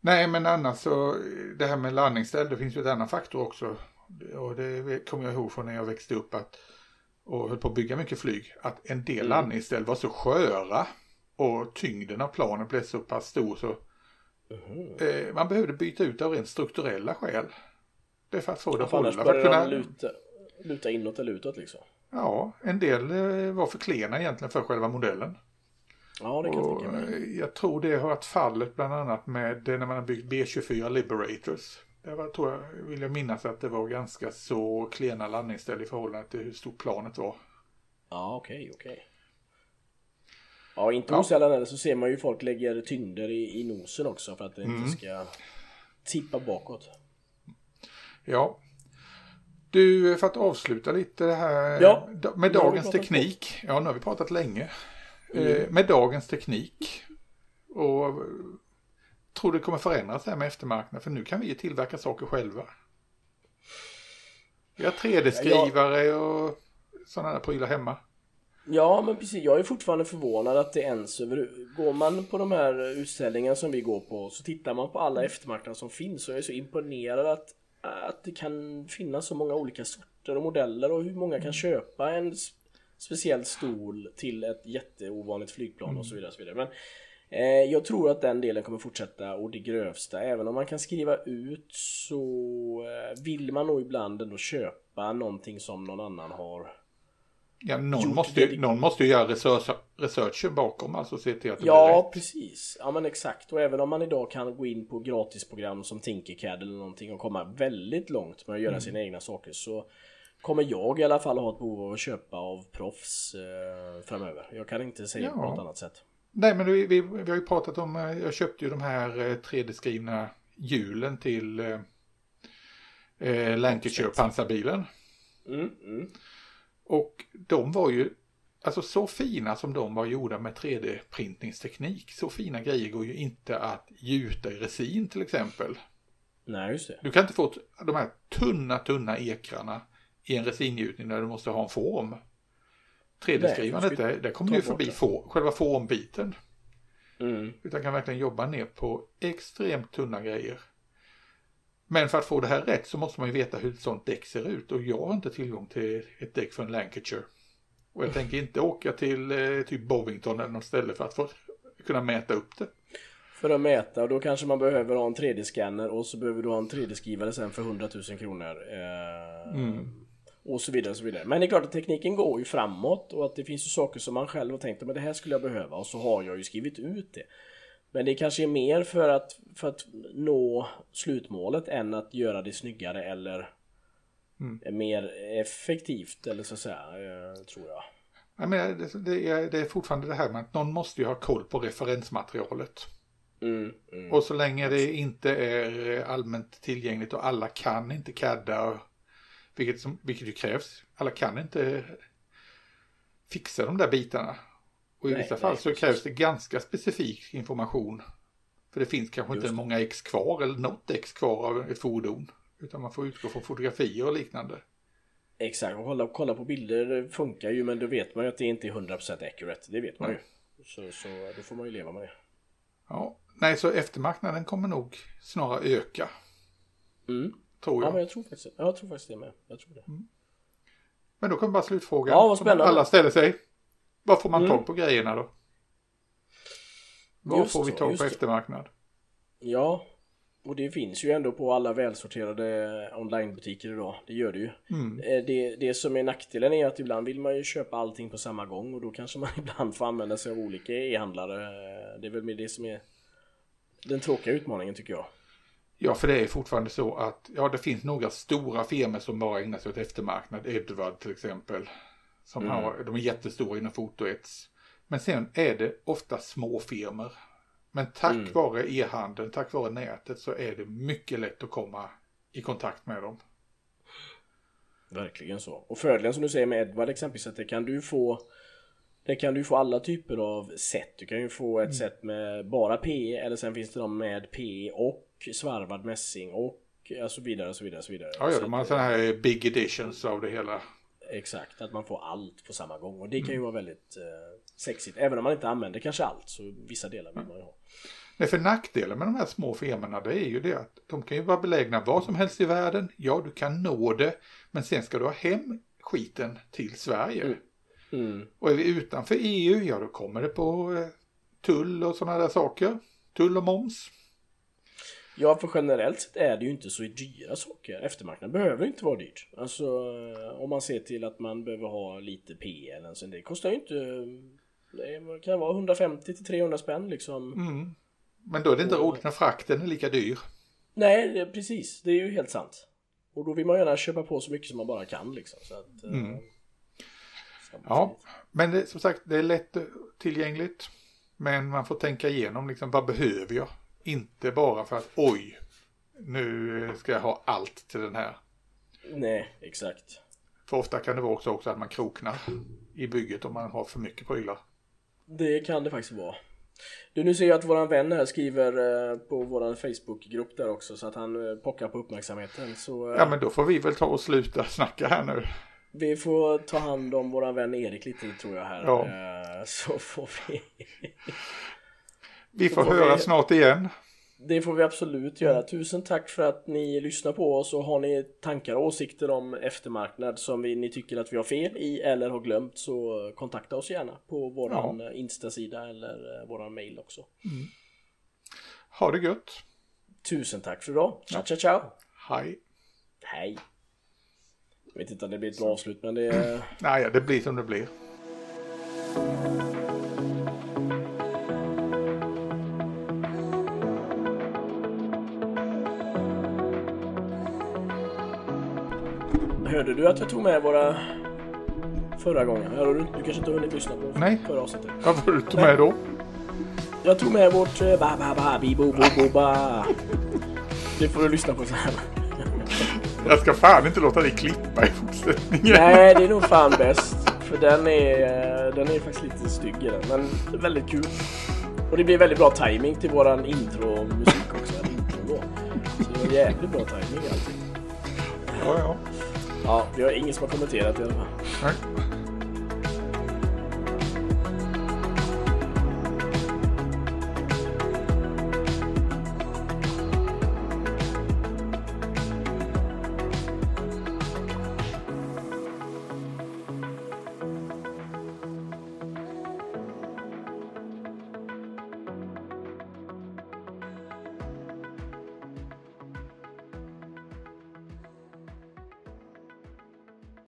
Nej, men annars så, det här med landningsställ, det finns ju en annan faktor också. Och det kommer jag ihåg från när jag växte upp att, och höll på att bygga mycket flyg, att en del Mm. landningsställ var så sköra och tyngden av planen blev så pass stor så Mhm. eh, man behövde byta ut av rent strukturella skäl. Det är för att få det att annars hålla. Att börjar kunna, luta, luta inåt eller utåt liksom. Ja, en del eh, var för klena egentligen för själva modellen. Ja, det kan jag tänka mig. eh, jag tror det har varit fallet bland annat med när man har byggt B24 Liberators. Det var, tror jag, vill jag minnas att det var ganska så klena landningsställ i förhållande till hur stort planet var. Ja, okej, okej. Ja, inte Ja. osällan eller så ser man ju folk lägger tyngder i, i nosen också för att det Mm. inte ska tippa bakåt. Ja. Du, för att avsluta lite det här Ja, med dagens teknik. Ja, nu har vi pratat länge. Mm. Eh, med dagens teknik. Och eh, tror det kommer förändras här med eftermarknaden. För nu kan vi ju tillverka saker själva. Vi har 3D-skrivare och sådana där prylar hemma. Ja, men precis. Jag är fortfarande förvånad att det ens över... Går man på de här utställningarna som vi går på så tittar man på alla eftermarknader som finns och jag är så imponerad att, att det kan finnas så många olika sorter och modeller och hur många kan köpa en speciell stol till ett jätteovanligt flygplan och så vidare. Och så vidare. Men jag tror att den delen kommer fortsätta och det grövsta. Även om man kan skriva ut så eh, vill man nog ibland ändå köpa någonting som någon annan har Ja, någon, måste, ju- någon måste ju göra research, researchen bakom, alltså se till att det blir Ja, rätt. precis. Ja, men exakt. Och även om man idag kan gå in på gratisprogram som Tinkercad eller någonting och komma väldigt långt med att göra Mm. sina egna saker så kommer jag i alla fall ha ett behov av att köpa av proffs eh, framöver. Jag kan inte säga på Ja. något annat sätt. Nej, men vi, vi, vi har ju pratat om, eh, jag köpte ju de här eh, 3D-skrivna hjulen till eh, eh, Lancashire pansarbilen. Mm, mm. Och de var ju, alltså så fina som de var gjorda med 3D-printningsteknik, så fina grejer går ju inte att gjuta i resin till exempel. Nej, just det. Du kan inte få de här tunna, tunna ekrarna i en resingjutning där du måste ha en form. 3D-skrivandet, Nej, du ska där, där kommer du förbi for, själva formbiten. Mm. Utan kan verkligen jobba ner på extremt tunna grejer. Men för att få det här rätt så måste man ju veta hur ett sånt däck ser ut. Och jag har inte tillgång till ett däck från Lancashire. Och jag tänker inte åka till eh, typ Bovington eller något ställe för att få kunna mäta upp det. För att mäta och då kanske man behöver ha en 3D-scanner och så behöver du ha en 3D-skrivare sen för 100 000 kronor. Eh, Mm. Och så vidare och så vidare. Men det är klart att tekniken går ju framåt och att det finns ju saker som man själv har tänkt att det här skulle jag behöva och så har jag ju skrivit ut det. Men det kanske är mer för att, för att nå slutmålet än att göra det snyggare eller Mm. mer effektivt eller så att säga, eh, tror jag. Jag menar, det, det, är, det är fortfarande det här med att någon måste ju ha koll på referensmaterialet. Mm, mm. Och så länge det inte är allmänt tillgängligt och alla kan inte cadda, vilket, som, vilket ju krävs, alla kan inte fixa de där bitarna. Och i Nej, vissa nej, fall så precis. krävs det ganska specifik information För det finns kanske inte många ex kvar eller något ex kvar av ett fordon. Utan man får utgå från fotografier och liknande. Exakt, och kolla, kolla på bilder funkar ju men då vet man ju att det inte är 100% accurate. Det vet man ju. Så, så då får man ju leva med det. Ja, nej så eftermarknaden kommer nog snarare öka. Mm. Tror jag. Ja, men jag tror faktiskt, jag tror faktiskt det med. Jag tror det. Mm. Men då kommer bara slutfrågan. Ja, vad spännande. Alla ställer sig. Var får man Mm. tag på grejerna då? Var Just får vi tag på eftermarknad? Ja, och det finns ju ändå på alla välsorterade onlinebutiker idag. Det gör det ju. Mm. Eh, Det, det som är nackdelen är att ibland vill man ju köpa allting på samma gång och då kanske man ibland får använda sig av olika e-handlare. Eh, Det är väl med det som är den tråkiga utmaningen tycker jag. Ja, för det är fortfarande så att ja, det finns några stora firmor som bara ägnar sig åt eftermarknad. Edward till exempel. Som Mm. har, de är jättestora inom fotoets. Men sen är det ofta små firmor. Men tack Mm. vare e-handeln, tack vare nätet så är det mycket lätt att komma i kontakt med dem. Verkligen så. Och fördelen som du säger med Edward exempelvis att det kan du få det kan du få alla typer av set. Du kan ju få ett set med bara PE eller sen finns det de med PE och svarvad mässing och så vidare och så vidare så vidare. Ja, ja de har sådana här big editions av det hela. Exakt, att man får allt på samma gång och det kan ju vara väldigt eh, sexigt. Även om man inte använder kanske allt så vissa delar vill man ju ha. Nej, för nackdelen med de här små firmorna det är ju det att de kan ju vara belägna var som helst i världen. Ja, du kan nå det, men sen ska du ha hem skiten till Sverige. Mm. Mm. Och är vi utanför EU, ja då kommer det på eh, tull och sådana där saker. Tull och moms. Ja, för generellt sett är det ju inte så dyra saker. Eftermarknaden behöver inte vara dyrt. Alltså eh, om man ser till att man behöver ha lite P eller så. Det kostar ju inte... Det kan vara 150 till 300 spänn liksom. Mm. Men då är det inte roligt när frakten är lika dyr. Nej, precis. Det är ju helt sant. Och då vill man gärna köpa på så mycket som man bara kan liksom. Så att, eh, Mm. Ja, men det, som sagt det är lätt tillgängligt. Men man får tänka igenom liksom vad behöver jag? Inte bara för att oj, nu ska jag ha allt till den här. Nej, exakt. För ofta kan det vara också, också att man kroknar i bygget om man har för mycket prylar. Det kan det faktiskt vara. Du, nu ser jag att våran vän här skriver eh, på våran Facebookgrupp där också så att han eh, pockar på uppmärksamheten. Så eh, Ja, men då får vi väl ta och sluta snacka här nu. vi får ta hand om våran vän Erik lite tror jag här. Ja. Så får vi... Vi får höra vi- snart igen. Det får vi absolut göra. Tusen tack för att ni lyssnar på oss och har ni tankar och åsikter om eftermarknad som vi, ni tycker att vi har fel i eller har glömt så kontakta oss gärna på våran ja. Insta-sida eller eh, våran mail också. Ha det gött. Tusen tack för idag. Ciao, ciao, ciao. Hej. Hej. Jag vet inte om det blir ett bra avslut men det är... Nej, det blir som det blir. Hörde du att jag tog med våra förra gången? Hörde du, du kanske inte har hunnit lyssna på Nej. förra avsnittet? Vad var du tog med då? Jag tog med vårt eh, ba ba ba bi bo bo bo ba. Det får du lyssna på sen. Jag ska fan inte låta dig klippa i fortsättningen. Nej, det är nog fan bäst. För den är, eh, den är faktiskt lite stygg i den, men väldigt kul. Och det blir väldigt bra timing till våran intro-musik också. Intro då. Så det var jävligt bra timing alltid. Ja, ja. Ja, vi har ingen som har kommenterat i alla fall. Nej.